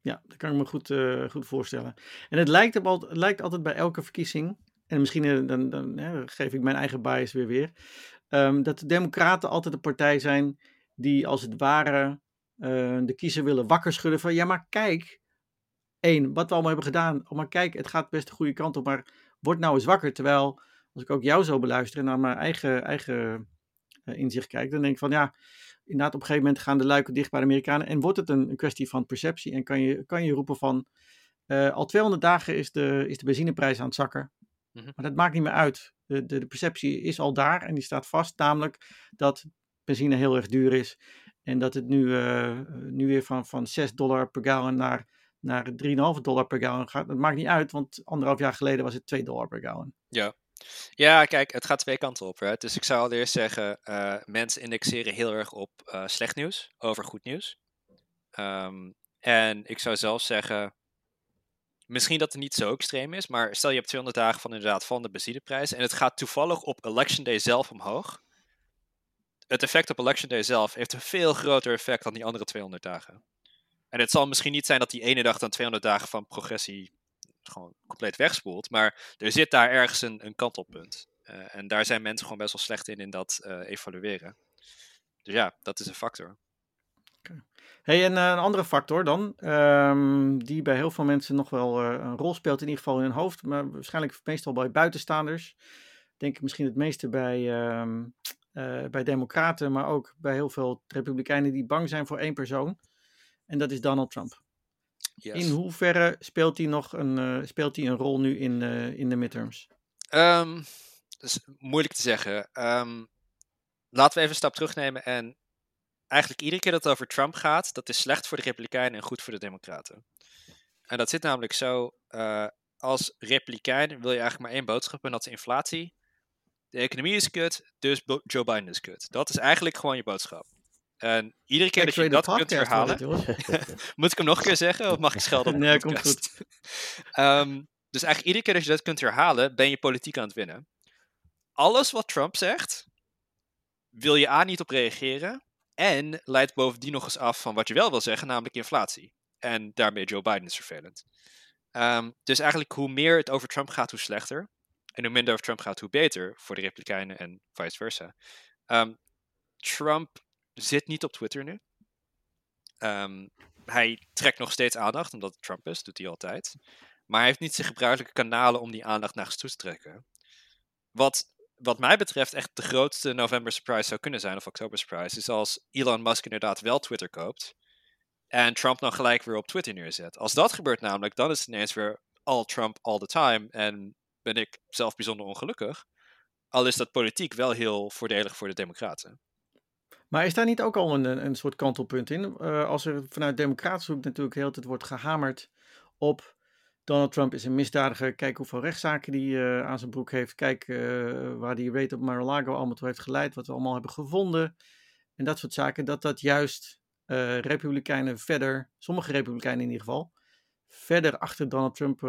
Ja, dat kan ik me goed, uh, goed voorstellen. En het lijkt, op, het lijkt altijd bij elke verkiezing, en misschien uh, dan, dan geef ik mijn eigen bias weer weer, um, dat de Democraten altijd de partij zijn die als het ware de kiezer willen wakker schudden van ja, maar kijk, één, wat we allemaal hebben gedaan, oh maar kijk, het gaat best de goede kant op, maar word nou eens wakker. Terwijl, als ik ook jou zo beluister en naar mijn eigen, eigen uh, inzicht kijk, dan denk ik van ja, inderdaad op een gegeven moment gaan de luiken dicht bij de Amerikanen en wordt het een, een kwestie van perceptie en kan je, kan je roepen van uh, al 200 dagen is de, is de benzineprijs aan het zakken. Mm -hmm. Maar dat maakt niet meer uit. De, de, de, perceptie is al daar en die staat vast, namelijk dat benzine heel erg duur is en dat het nu, uh, nu weer van, van 6 dollar per gallon naar, naar 3,5 dollar per gallon gaat. Dat maakt niet uit, want anderhalf jaar geleden was het 2 dollar per gallon. Ja, ja, kijk, het gaat twee kanten op. Right? Dus ik zou allereerst zeggen, uh, mensen indexeren heel erg op uh, slecht nieuws over goed nieuws. Um, en ik zou zelf zeggen, misschien dat het niet zo extreem is, maar stel je hebt 200 dagen van inderdaad van de benzineprijs en het gaat toevallig op election day zelf omhoog. Het effect op election day zelf heeft een veel groter effect dan die andere 200 dagen. En het zal misschien niet zijn dat die ene dag dan 200 dagen van progressie gewoon compleet wegspoelt. Maar er zit daar ergens een, een kantelpunt. Uh, en daar zijn mensen gewoon best wel slecht in, in dat uh, evalueren. Dus ja, dat is een factor. Okay. Hey, en uh, een andere factor dan, um, die bij heel veel mensen nog wel een rol speelt, in ieder geval in hun hoofd, maar waarschijnlijk meestal bij buitenstaanders. Denk ik misschien het meeste bij, um, bij Democraten, maar ook bij heel veel Republikeinen die bang zijn voor één persoon. En dat is Donald Trump. Yes. In hoeverre speelt hij nog een, uh, speelt hij een rol nu in, uh, in de midterms? Um, dat is moeilijk te zeggen. Um, laten we even een stap terugnemen en eigenlijk iedere keer dat het over Trump gaat, dat is slecht voor de Republikeinen en goed voor de Democraten. En dat zit namelijk zo, uh, als Republikein wil je eigenlijk maar één boodschap en dat is inflatie. De economie is kut, dus Joe Biden is kut. Dat is eigenlijk gewoon je boodschap. En iedere keer dat je dat kunt herhalen. moet ik hem nog een keer zeggen? Of mag ik schelden Nee, komt goed. um, dus eigenlijk iedere keer dat je dat kunt herhalen, ben je politiek aan het winnen. Alles wat Trump zegt, wil je A niet op reageren. En leidt bovendien nog eens af van wat je wel wil zeggen, namelijk inflatie. En daarmee Joe Biden is vervelend. Um, dus eigenlijk hoe meer het over Trump gaat, hoe slechter. En hoe minder over Trump gaat, hoe beter voor de Republikeinen en vice versa. Um, Trump zit niet op Twitter nu. Um, hij trekt nog steeds aandacht, omdat het Trump is, doet hij altijd. Maar hij heeft niet zijn gebruikelijke kanalen om die aandacht naar zich toe te trekken. Wat, wat mij betreft echt de grootste November surprise zou kunnen zijn, of Oktober surprise, is als Elon Musk inderdaad wel Twitter koopt. En Trump dan gelijk weer op Twitter neerzet. Als dat gebeurt namelijk, dan is het ineens weer all Trump all the time. En ben ik zelf bijzonder ongelukkig. Al is dat politiek wel heel voordelig voor de Democraten. Maar is daar niet ook al een, een soort kantelpunt in? Uh, als er vanuit Democratische hoek natuurlijk heel tijd wordt gehamerd op Donald Trump is een misdadiger. Kijk hoeveel rechtszaken die uh, aan zijn broek heeft. Kijk uh, waar die weet op Mar-a-Lago allemaal toe heeft geleid. Wat we allemaal hebben gevonden. En dat soort zaken. Dat dat juist Republikeinen verder, sommige Republikeinen in ieder geval, verder achter Donald Trump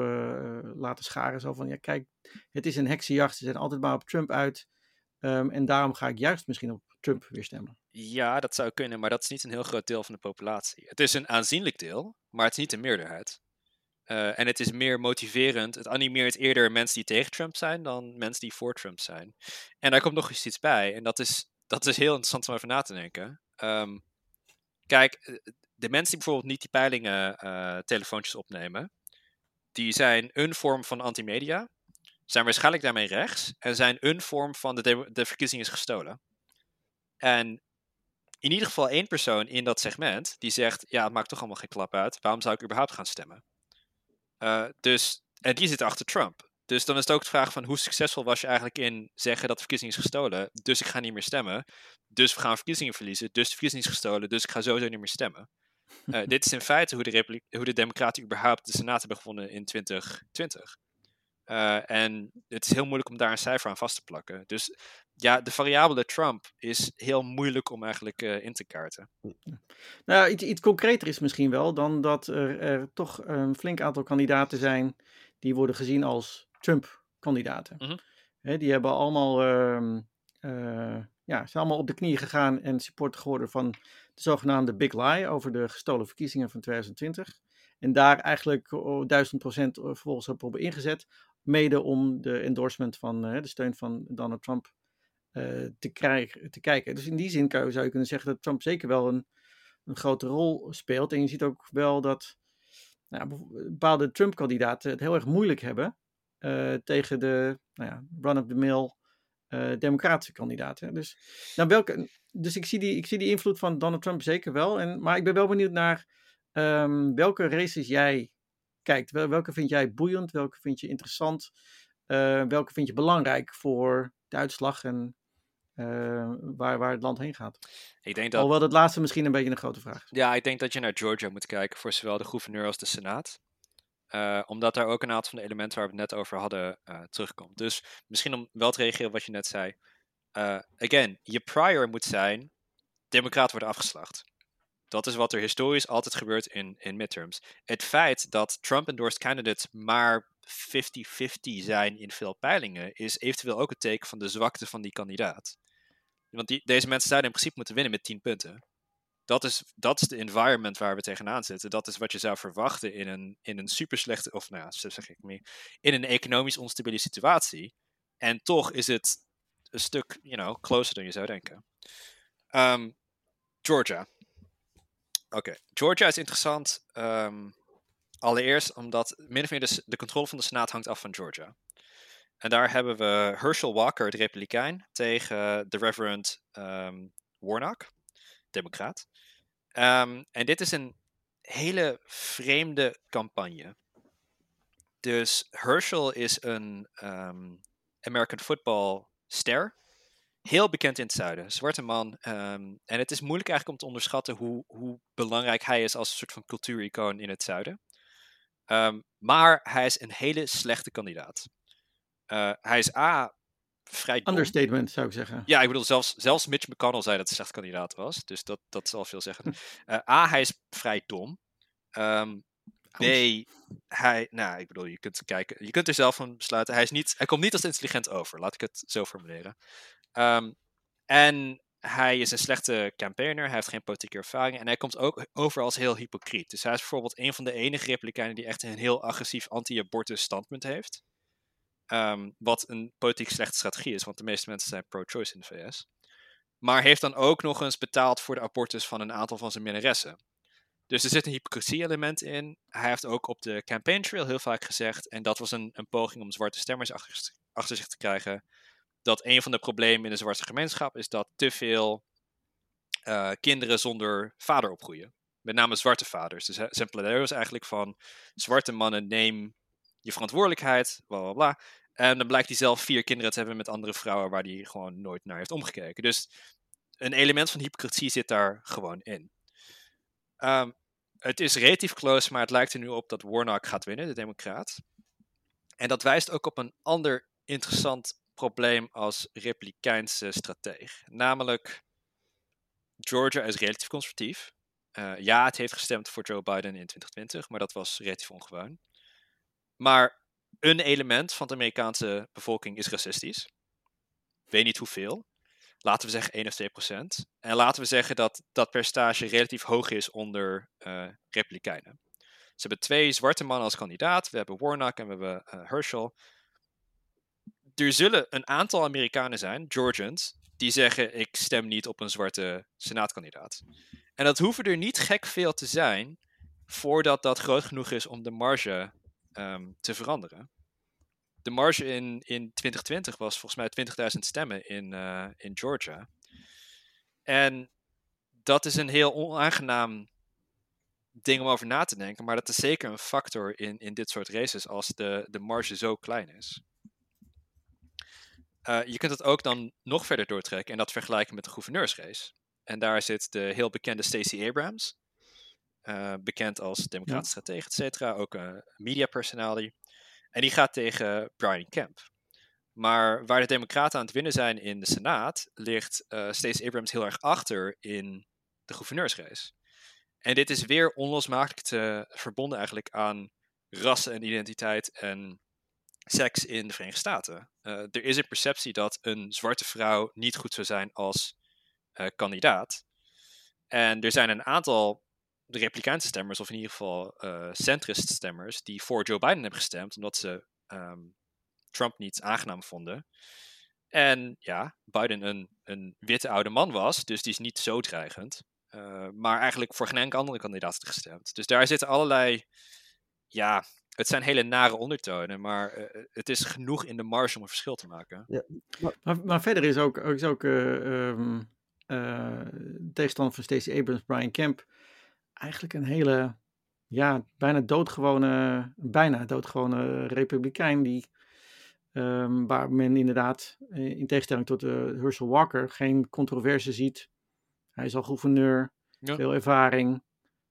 laten scharen. Zo van, ja kijk, het is een heksenjacht. Ze zijn altijd maar op Trump uit. Um, en daarom ga ik juist misschien op Trump weer stemmen. Ja, dat zou kunnen, maar dat is niet een heel groot deel van de populatie. Het is een aanzienlijk deel, maar het is niet de meerderheid. Uh, en het is meer motiverend. Het animeert eerder mensen die tegen Trump zijn dan mensen die voor Trump zijn. En daar komt nog eens iets bij. En dat is, dat is heel interessant om over na te denken. Um, kijk, eh, de mensen die bijvoorbeeld niet die peilingen uh, telefoontjes opnemen, die zijn een vorm van antimedia, zijn waarschijnlijk daarmee rechts en zijn een vorm van de, de verkiezing is gestolen. En in ieder geval één persoon in dat segment die zegt: Ja, het maakt toch allemaal geen klap uit. Waarom zou ik überhaupt gaan stemmen? Uh, dus, en die zit achter Trump. Dus dan is het ook de vraag van hoe succesvol was je eigenlijk in zeggen dat de verkiezing is gestolen. Dus ik ga niet meer stemmen. Dus we gaan verkiezingen verliezen. Dus de verkiezing is gestolen. Dus ik ga sowieso niet meer stemmen. Uh, dit is in feite hoe de, hoe de Democraten überhaupt de Senaat hebben gevonden in 2020. Uh, en het is heel moeilijk om daar een cijfer aan vast te plakken. Dus ja, de variabele Trump is heel moeilijk om eigenlijk uh, in te kaarten. Nou, iets, iets concreter is misschien wel dan dat er, er, toch een flink aantal kandidaten zijn die worden gezien als Trump-kandidaten. Mm -hmm. die hebben allemaal, uh, uh, ja, zijn allemaal op de knieën gegaan en supporter geworden van de zogenaamde Big Lie over de gestolen verkiezingen van 2020. En daar eigenlijk duizend procent vervolgens op hebben ingezet mede om de endorsement van de steun van Donald Trump te, krijgen, te kijken. Dus in die zin zou je kunnen zeggen dat Trump zeker wel een, een grote rol speelt. En je ziet ook wel dat nou, bepaalde Trump-kandidaten het heel erg moeilijk hebben uh, tegen de nou ja, run-of-the-mill democratische kandidaten. Dus, nou, welke, dus ik, zie die, ik zie die invloed van Donald Trump zeker wel. En, maar ik ben wel benieuwd naar um, welke races jij kijkt. Welke vind jij boeiend? Welke vind je interessant? Welke vind je belangrijk voor de uitslag en uh, waar, waar het land heen gaat? Ik denk dat... Alhoewel laatste misschien een beetje een grote vraag is. Ja, ik denk dat je naar Georgia moet kijken voor zowel de gouverneur als de senaat. Uh, omdat daar ook een aantal van de elementen waar we het net over hadden terugkomt. Dus misschien om wel te reageren op wat je net zei. again, je prior moet zijn, democraten worden afgeslacht. Dat is wat er historisch altijd gebeurt in, in midterms. Het feit dat Trump-endorsed candidates maar 50-50 zijn in veel peilingen, is eventueel ook het teken van de zwakte van die kandidaat. Want die, deze mensen zouden in principe moeten winnen met 10 punten. Dat is, dat is de environment waar we tegenaan zitten. Dat is wat je zou verwachten in een, in een super slechte, of nou ja, zeg ik meer, in een economisch onstabiele situatie. En toch is het een stuk, you know, closer dan je zou denken. Um, Georgia. Oké, Georgia is interessant. Um, allereerst omdat min of meer de, de, controle van de Senaat hangt af van Georgia. En daar hebben we Herschel Walker, de Republikein, tegen de Reverend um, Warnock, Democraat. Um, en dit is een hele vreemde campagne. Dus Herschel is een American football ster heel bekend in het zuiden. Zwarte man. En het is moeilijk eigenlijk om te onderschatten hoe, hoe belangrijk hij is als een soort van cultuuricoon in het zuiden. Maar hij is een hele slechte kandidaat. Uh, hij is A. Vrij dom. Understatement zou ik zeggen. Ja, ik bedoel, zelfs, zelfs Mitch McConnell zei dat hij slecht kandidaat was. Dus dat, dat zal veel zeggen. Uh, A. Hij is vrij dom. Um, B. Hij, nou, ik bedoel, je kunt kijken. Je kunt er zelf van besluiten. Hij, is niet, hij komt niet als intelligent over. Laat ik het zo formuleren. Um, en hij is een slechte campaigner, hij heeft geen politieke ervaring en hij komt ook over als heel hypocriet. Dus hij is bijvoorbeeld een van de enige Republikeinen die echt een heel agressief anti-abortus standpunt heeft. Um, wat een politiek slechte strategie is, want de meeste mensen zijn pro-choice in de VS. Maar heeft dan ook nog eens betaald voor de abortus van een aantal van zijn minnaressen. Dus er zit een hypocrisie-element in. Hij heeft ook op de campaign trail heel vaak gezegd, en dat was een, een poging om zwarte stemmers achter, achter zich te krijgen, dat een van de problemen in de zwarte gemeenschap is dat te veel uh, kinderen zonder vader opgroeien. Met name zwarte vaders. Dus zijn pleidooi is eigenlijk van zwarte mannen, neem je verantwoordelijkheid, bla bla bla. En dan blijkt hij zelf vier kinderen te hebben met andere vrouwen waar hij gewoon nooit naar heeft omgekeken. Dus een element van hypocrisie zit daar gewoon in. Um, het is relatief close, maar het lijkt er nu op dat Warnock gaat winnen, de Democraat. En dat wijst ook op een ander interessant probleem als Republikeinse strateeg. Namelijk, Georgia is relatief conservatief. Uh, ja, het heeft gestemd voor Joe Biden in 2020, maar dat was relatief ongewoon. Maar een element van de Amerikaanse bevolking is racistisch. weet niet hoeveel. Laten we zeggen 1 of 2 procent. En laten we zeggen dat dat percentage relatief hoog is onder uh, Republikeinen. Ze hebben twee zwarte mannen als kandidaat. We hebben Warnock en we hebben uh, Herschel. Er zullen een aantal Amerikanen zijn, Georgians, die zeggen: Ik stem niet op een zwarte senaatkandidaat. En dat hoeven er niet gek veel te zijn voordat dat groot genoeg is om de marge um, te veranderen. De marge in, in 2020 was volgens mij 20.000 stemmen in, uh, in Georgia. En dat is een heel onaangenaam ding om over na te denken, maar dat is zeker een factor in, in dit soort races als de, de marge zo klein is. Uh, je kunt het ook dan nog verder doortrekken en dat vergelijken met de gouverneursrace. En daar zit de heel bekende Stacey Abrams, uh, bekend als democratische stratege, et cetera, ook een media personality. En die gaat tegen Brian Kemp. Maar waar de Democraten aan het winnen zijn in de Senaat, ligt uh, Stacey Abrams heel erg achter in de gouverneursrace. En dit is weer onlosmakelijk te verbonden eigenlijk aan rassen en identiteit en seks in de Verenigde Staten. Uh, er is een perceptie dat een zwarte vrouw niet goed zou zijn als uh, kandidaat. En er zijn een aantal de Republikeinse stemmers, of in ieder geval uh, centrist stemmers, die voor Joe Biden hebben gestemd, omdat ze um, Trump niet aangenaam vonden. En ja, Biden een, een witte oude man was, dus die is niet zo dreigend. Uh, maar eigenlijk voor geen enkele andere kandidaat gestemd. Dus daar zitten allerlei, ja, het zijn hele nare ondertonen, maar uh, het is genoeg in de marge om een verschil te maken. Ja. Maar, maar, verder is ook, is ook uh, um, tegenstander van Stacey Abrams, Brian Kemp, eigenlijk een hele, ja, bijna doodgewone, bijna doodgewone republikein die, um, waar men inderdaad, eh, in tegenstelling tot uh, Herschel Walker, geen controverse ziet. Hij is al gouverneur, ja. veel ervaring.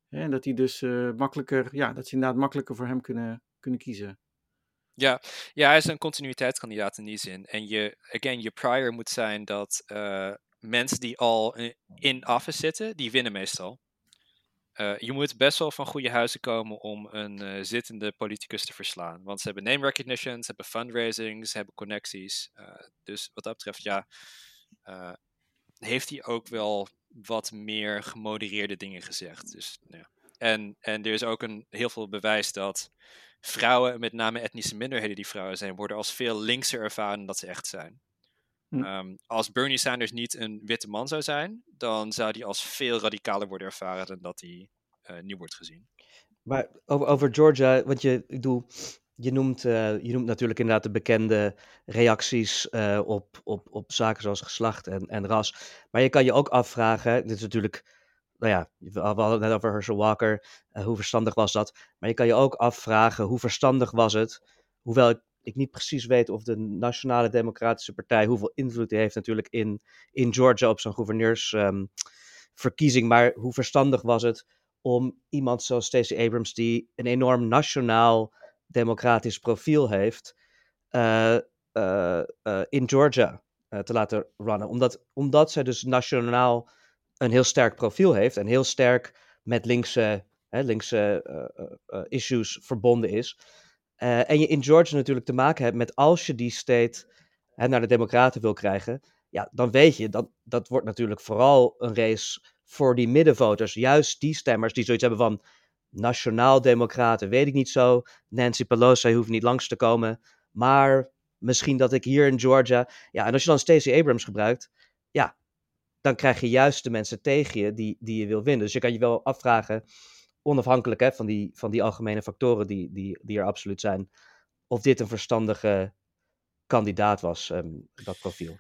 Hè, en dat hij dus uh, makkelijker, ja, dat ze inderdaad makkelijker voor hem kunnen, kunnen kiezen. Ja, ja, hij is een continuïteitskandidaat in die zin. En je, again, je prior moet zijn dat uh, mensen die al in office zitten, die winnen meestal. Uh, je moet best wel van goede huizen komen om een uh, zittende politicus te verslaan. Want ze hebben name recognition, ze hebben fundraising, ze hebben connecties. Uh, dus wat dat betreft, ja, heeft hij ook wel wat meer gemodereerde dingen gezegd. Dus, ja. en, en er is ook een, heel veel bewijs dat vrouwen, met name etnische minderheden die vrouwen zijn, worden als veel linkser ervaren dan dat ze echt zijn. Um, als Bernie Sanders niet een witte man zou zijn, dan zou hij als veel radicaler worden ervaren dan dat hij uh, nu wordt gezien. Maar over, over Georgia, want je, ik bedoel, je noemt, uh, je noemt natuurlijk inderdaad de bekende reacties uh, op, op, op zaken zoals geslacht en, en ras. Maar je kan je ook afvragen, dit is natuurlijk, nou ja, we hadden het net over Herschel Walker, hoe verstandig was dat? Maar je kan je ook afvragen, hoe verstandig was het, hoewel ik ik niet precies weet of de Nationale Democratische Partij, hoeveel invloed die heeft natuurlijk in, in Georgia op zo'n gouverneursverkiezing. Um, maar hoe verstandig was het om iemand zoals Stacey Abrams, die een enorm nationaal democratisch profiel heeft, uh, uh, uh, in Georgia te laten runnen. Omdat, omdat zij dus nationaal een heel sterk profiel heeft en heel sterk met linkse, hè, linkse issues verbonden is. Uh, en je in Georgia natuurlijk te maken hebt met als je die state hè, naar de Democraten wil krijgen, ja, dan weet je dat dat wordt natuurlijk vooral een race voor die middenvoters. Juist die stemmers die zoiets hebben van nationaal-democraten, weet ik niet zo. Nancy Pelosi hoeft niet langs te komen. Maar misschien dat ik hier in Georgia. Ja, en als je dan Stacey Abrams gebruikt, ja, dan krijg je juist de mensen tegen je die, die je wil winnen. Dus je kan je wel afvragen onafhankelijk hè, van, die, van die algemene factoren die, die, die er absoluut zijn, of dit een verstandige kandidaat was, ehm, dat profiel.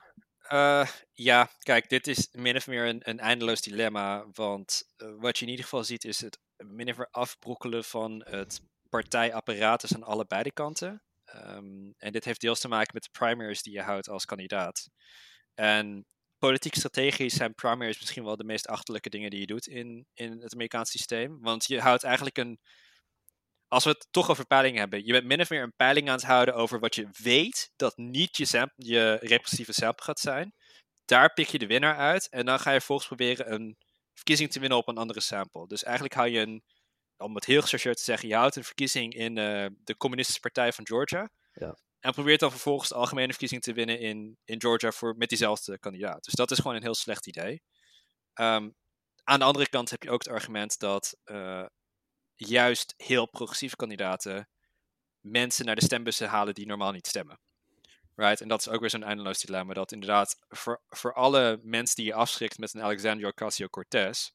Uh, ja, kijk, dit is min of meer een, een eindeloos dilemma. Want uh, wat je in ieder geval ziet, is het min of meer afbrokkelen van het partijapparatus aan allebei de kanten. Um, en dit heeft deels te maken met de primaries die je houdt als kandidaat. En politiek strategisch zijn primaries misschien wel de meest achterlijke dingen die je doet in, in het Amerikaanse systeem. Want je houdt eigenlijk een. Als we het toch over peilingen hebben, je bent min of meer een peiling aan het houden over wat je weet dat niet je, je representatieve sample gaat zijn. Daar pik je de winnaar uit en dan ga je volgens proberen een verkiezing te winnen op een andere sample. Dus eigenlijk hou je een, om het heel gechargeerd te zeggen, je houdt een verkiezing in uh, de Communistische Partij van Georgia. Ja. En probeert dan vervolgens de algemene verkiezing te winnen in, in Georgia voor, met diezelfde kandidaat. Dus dat is gewoon een heel slecht idee. Um, aan de andere kant heb je ook het argument dat uh, juist heel progressieve kandidaten mensen naar de stembussen halen die normaal niet stemmen. Right? En dat is ook weer zo'n eindeloos dilemma. Dat inderdaad voor, voor alle mensen die je afschrikt met een Alexandria Ocasio-Cortez,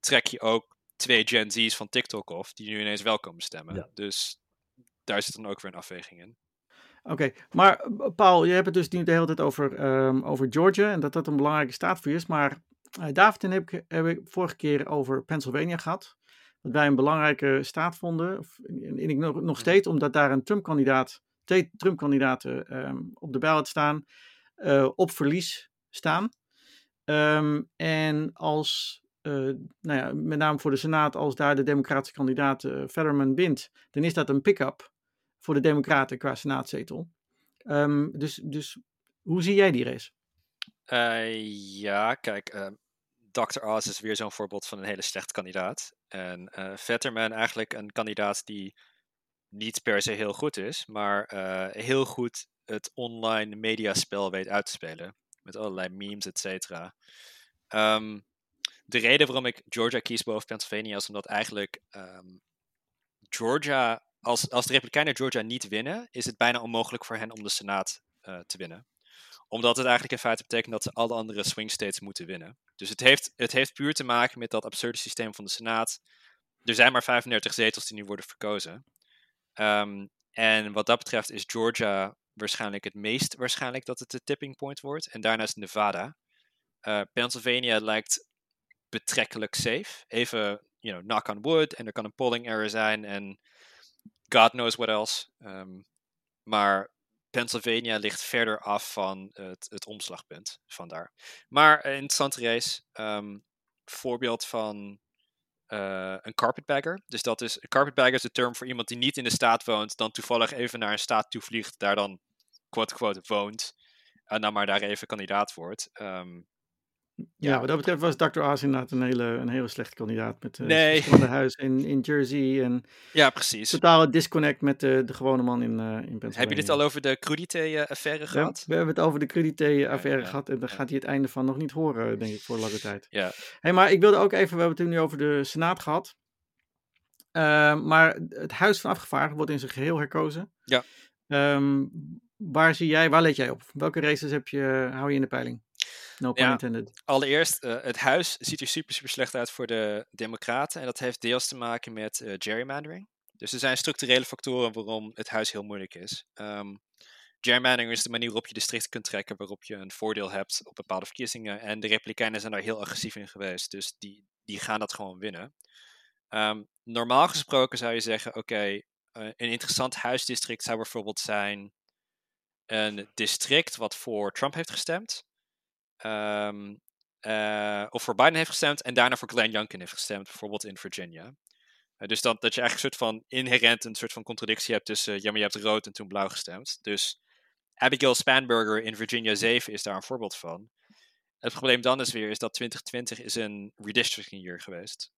trek je ook twee Gen Z's van TikTok of die nu ineens wel komen stemmen. Dus daar zit dan ook weer een afweging in. Oké, maar eh, Paul, je hebt het dus nu de hele tijd over, um, over Georgia en dat dat een belangrijke staat voor je is. Maar uh, David en heb ik, heb ik vorige keer over Pennsylvania gehad. Dat wij een belangrijke staat vonden. Of, en, ik nog, nog steeds, omdat daar een Trump-kandidaat, twee Trump-kandidaten um, op de ballot staan, uh, op verlies staan. Um, en als, uh, nou ja, met name voor de Senaat, als daar de democratische kandidaat Fetterman wint, dan is dat een pick-up voor de Democraten qua senaatzetel. Um, dus, dus hoe zie jij die race? Uh, ja, kijk, uh, Dr. Oz is weer zo'n voorbeeld van een hele slechte kandidaat. En uh, Vetterman eigenlijk een kandidaat die niet per se heel goed is, maar heel goed het online mediaspel weet uit te spelen. Met allerlei memes, et cetera. Um, de reden waarom ik Georgia kies boven Pennsylvania is omdat eigenlijk Georgia als, als de Republikeinen Georgia niet winnen, is het bijna onmogelijk voor hen om de Senaat uh, te winnen. Omdat het eigenlijk in feite betekent dat ze alle andere swing states moeten winnen. Dus het heeft, het heeft puur te maken met dat absurde systeem van de Senaat. Er zijn maar 35 zetels die nu worden verkozen. Um, en wat dat betreft is Georgia waarschijnlijk het meest waarschijnlijk dat het de tipping point wordt. En daarnaast Nevada. Uh, Pennsylvania lijkt betrekkelijk safe. Even, you know, knock on wood. En er kan een polling error zijn. En God knows what else. Um, maar Pennsylvania ligt verder af van het, het omslagpunt vandaar. Maar een interessante race. Um, voorbeeld van uh, een carpetbagger. Dus dat is, carpetbagger is de term voor iemand die niet in de staat woont, dan toevallig even naar een staat toe vliegt, daar dan quote-quote woont. En dan maar daar even kandidaat wordt. Um, ja, wat dat betreft was Dr. Oz inderdaad een hele, een hele slechte kandidaat. Met uh, nee. huis in, in Jersey. En ja, precies. Totale disconnect met de, de gewone man in, uh, in Pennsylvania. Heb je dit al over de crudité-affaire gehad? we hebben het over de crudité-affaire gehad. En daar gaat hij het einde van nog niet horen, denk ik, voor lange tijd. Ja. Hey, maar ik wilde ook even, we hebben het nu over de Senaat gehad. Uh, maar het Huis van Afgevaardigden wordt in zijn geheel herkozen. Ja. Um, waar zie jij, waar let jij op? Welke races heb je, hou je in de peiling? No pun intended. Allereerst, uh, het huis ziet er super, super slecht uit voor de Democraten. En dat heeft deels te maken met uh, gerrymandering. Dus er zijn structurele factoren waarom het huis heel moeilijk is. Um, gerrymandering is de manier waarop je districten kunt trekken, waarop je een voordeel hebt op bepaalde verkiezingen. En de Republikeinen zijn daar heel agressief in geweest. Dus die, die gaan dat gewoon winnen. Um, normaal gesproken zou je zeggen: oké, okay, uh, een interessant huisdistrict zou bijvoorbeeld zijn een district wat voor Trump heeft gestemd. Um, uh, of voor Biden heeft gestemd en daarna voor Glenn Youngkin heeft gestemd, bijvoorbeeld in Virginia. Uh, dus dat, dat je eigenlijk een soort van inherent een soort van contradictie hebt tussen, ja, maar je hebt rood en toen blauw gestemd. Dus Abigail Spanberger in Virginia 7 is daar een voorbeeld van. Het probleem dan is weer is dat 2020 is een redistricting year geweest.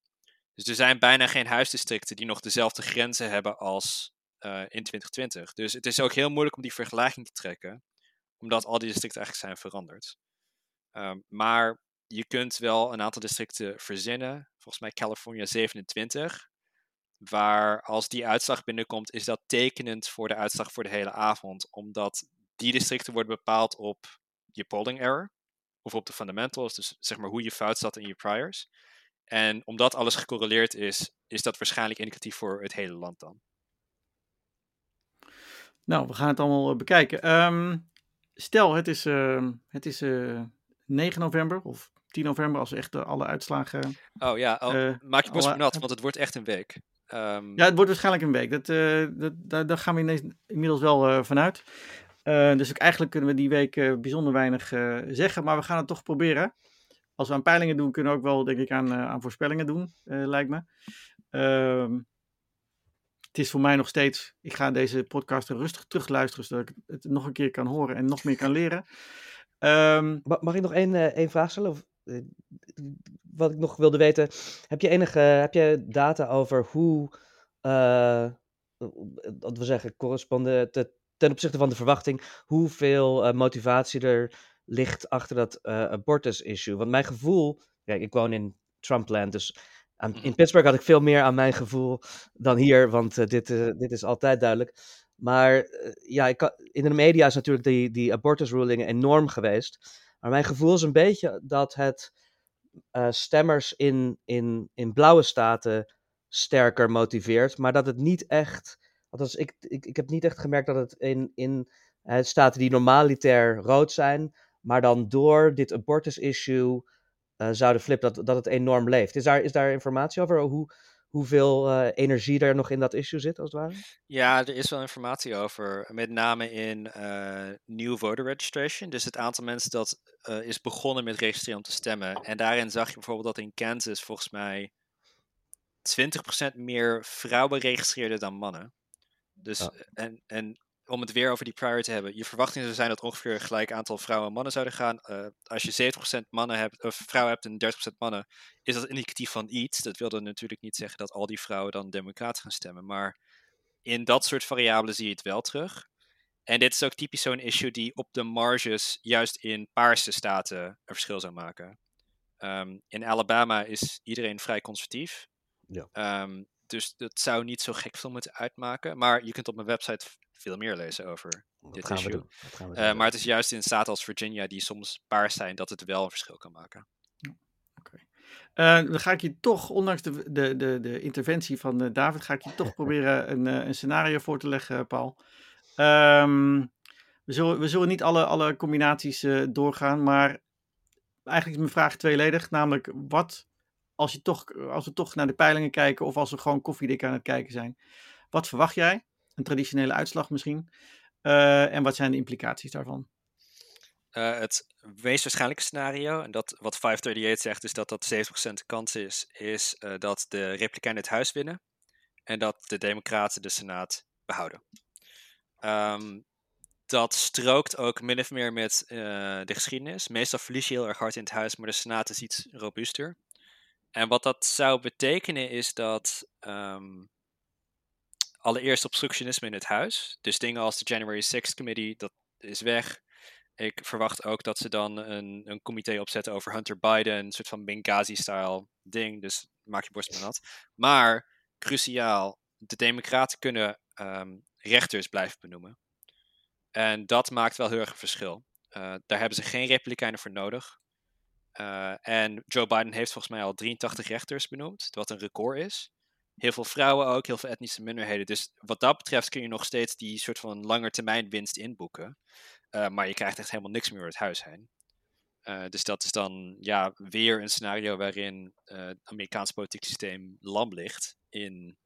Dus er zijn bijna geen huisdistricten die nog dezelfde grenzen hebben als uh, in 2020. Dus het is ook heel moeilijk om die vergelijking te trekken, omdat al die districten eigenlijk zijn veranderd. Um, maar je kunt wel een aantal districten verzinnen. Volgens mij California 27. Waar als die uitslag binnenkomt, is dat tekenend voor de uitslag voor de hele avond. Omdat die districten worden bepaald op je polling error. Of op de fundamentals. Dus zeg maar hoe je fout zat in je priors. En omdat alles gecorreleerd is, is dat waarschijnlijk indicatief voor het hele land dan. Nou, we gaan het allemaal bekijken. Ehm, stel, het is, uh, het is uh, 9 november of 10 november als echt alle uitslagen. Oh ja, oh, maak je maar nat, want het wordt echt een week. Um... Ja, het wordt waarschijnlijk een week. Dat, dat, daar, daar gaan we inmiddels wel vanuit. Uh, dus eigenlijk kunnen we die week uh, bijzonder weinig uh, zeggen, maar we gaan het toch proberen. Als we aan peilingen doen, kunnen we ook wel, denk ik, aan, aan voorspellingen doen, lijkt me. Ehm, het is voor mij nog steeds, ik ga deze podcast rustig terugluisteren, zodat ik het nog een keer kan horen en nog meer kan leren. Um, Mag ik nog één, één vraag stellen? Of, wat ik nog wilde weten, heb je enige, heb je data over hoe, wat we zeggen, correspondent ten opzichte van de verwachting hoeveel uh, motivatie er ligt achter dat uh, abortus-issue. Want mijn gevoel, kijk, ik woon in Trumpland, dus aan, in mhm. Pittsburgh had ik veel meer aan mijn gevoel dan hier, want uh, dit, dit is altijd duidelijk. Maar ja, ik, in de media is natuurlijk die, die abortus-ruling enorm geweest. Maar mijn gevoel is een beetje dat het stemmers in, in, in blauwe staten sterker motiveert, maar dat het niet echt Althans, ik, ik, ik heb niet echt gemerkt dat het in, in uh, staten die normaliter rood zijn, maar dan door dit abortus-issue zouden flippen, dat, dat het enorm leeft. Is daar, is daar informatie over hoe, hoeveel uh, energie er nog in dat issue zit, als het ware? Ja, er is wel informatie over. Met name in uh, new voter registration. Dus het aantal mensen dat uh, is begonnen met registreren om te stemmen. En daarin zag je bijvoorbeeld dat in Kansas volgens mij 20% meer vrouwen registreerden dan mannen. Dus, en, en om het weer over die prior te hebben. Je verwachting zou zijn dat ongeveer gelijk aantal vrouwen en mannen zouden gaan. Uh, als je 70% mannen hebt, of vrouwen hebt en 30% mannen, is dat indicatief van iets. Dat wil dan natuurlijk niet zeggen dat al die vrouwen dan democratisch gaan stemmen. Maar in dat soort variabelen zie je het wel terug. En dit is ook typisch zo'n issue die op de marges juist in paarse staten een verschil zou maken. Um, in Alabama is iedereen vrij conservatief. Ja. Um, dus dat zou niet zo gek veel moeten uitmaken. Maar je kunt op mijn website veel meer lezen over dit issue. Uh, maar het is juist in staten als Virginia, die soms paars zijn, dat het wel een verschil kan maken. Okay. Uh, dan ga ik je toch, ondanks de, de, de, de interventie van uh, David, ga ik je toch proberen een, een scenario voor te leggen, Paul. Um, we, zullen, we zullen niet alle, alle combinaties doorgaan, maar eigenlijk is mijn vraag tweeledig. Namelijk, wat als, je toch, als we toch naar de peilingen kijken of als we gewoon koffiedik aan het kijken zijn. Wat verwacht jij? Een traditionele uitslag misschien. Uh, en wat zijn de implicaties daarvan? Uh, het meest waarschijnlijke scenario, en dat wat 538 zegt, is dat dat 70% kans is, is uh, dat de Republikeinen het huis winnen en dat de Democraten de Senaat behouden. Um, dat strookt ook min of meer met de geschiedenis. Meestal verlies je heel erg hard in het huis, maar de Senaat is iets robuuster. En wat dat zou betekenen is dat um, allereerst obstructionisme in het huis. Dus dingen als de January 6th Committee, dat is weg. Ik verwacht ook dat ze dan een, een comité opzetten over Hunter Biden, een soort van Benghazi-style ding. Dus maak je borst maar nat. Maar, cruciaal, de Democraten kunnen um, rechters blijven benoemen. En dat maakt wel heel erg een verschil. Uh, daar hebben ze geen Republikeinen voor nodig. Uh, en Joe Biden heeft volgens mij al 83 rechters benoemd, wat een record is. Heel veel vrouwen ook, heel veel etnische minderheden. Dus wat dat betreft kun je nog steeds die soort van langetermijn winst inboeken. Uh, maar je krijgt echt helemaal niks meer door het huis heen. Uh, dus dat is dan ja, weer een scenario waarin het Amerikaanse politiek systeem lam ligt in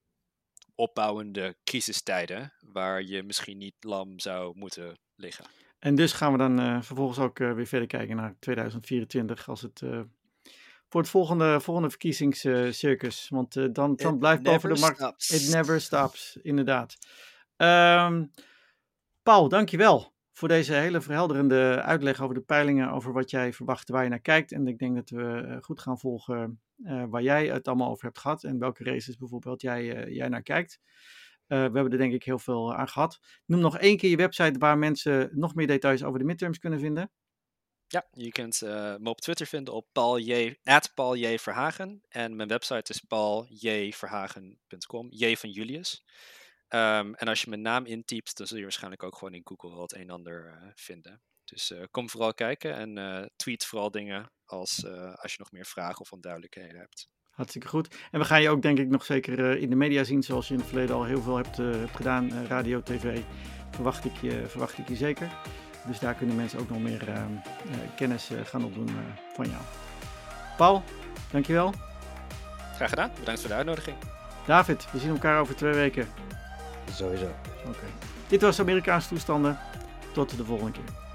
opbouwende crisistijden, waar je misschien niet lam zou moeten liggen. En dus gaan we dan vervolgens ook weer verder kijken naar 2024 als het voor het volgende, volgende verkiezingscircus. Want dan, dan blijft boven de markt. It never stops, inderdaad. Um, Paul, dankjewel voor deze hele verhelderende uitleg over de peilingen, over wat jij verwacht, waar je naar kijkt. En ik denk dat we goed gaan volgen waar jij het allemaal over hebt gehad en welke races bijvoorbeeld jij, jij naar kijkt. Uh, we hebben er denk ik heel veel aan gehad. Noem nog één keer je website waar mensen nog meer details over de midterms kunnen vinden. Ja, je kunt uh, me op Twitter vinden op Paul J. Verhagen. En mijn website is pauljverhagen.com, J van Julius. Um, en als je mijn naam intypt, dan zul je waarschijnlijk ook gewoon in Google het een en ander uh, vinden. Dus kom vooral kijken en tweet vooral dingen als, als je nog meer vragen of onduidelijkheden hebt. Hartstikke goed. En we gaan je ook denk ik nog zeker in de media zien, zoals je in het verleden al heel veel hebt, hebt gedaan. radio, tv, verwacht ik, je, verwacht ik je zeker. Dus daar kunnen mensen ook nog meer kennis gaan opdoen van jou. Paul, dankjewel. Graag gedaan. Bedankt voor de uitnodiging. David, we zien elkaar over twee weken. Sowieso. Oké. Dit was Amerikaanse toestanden. Tot de volgende keer.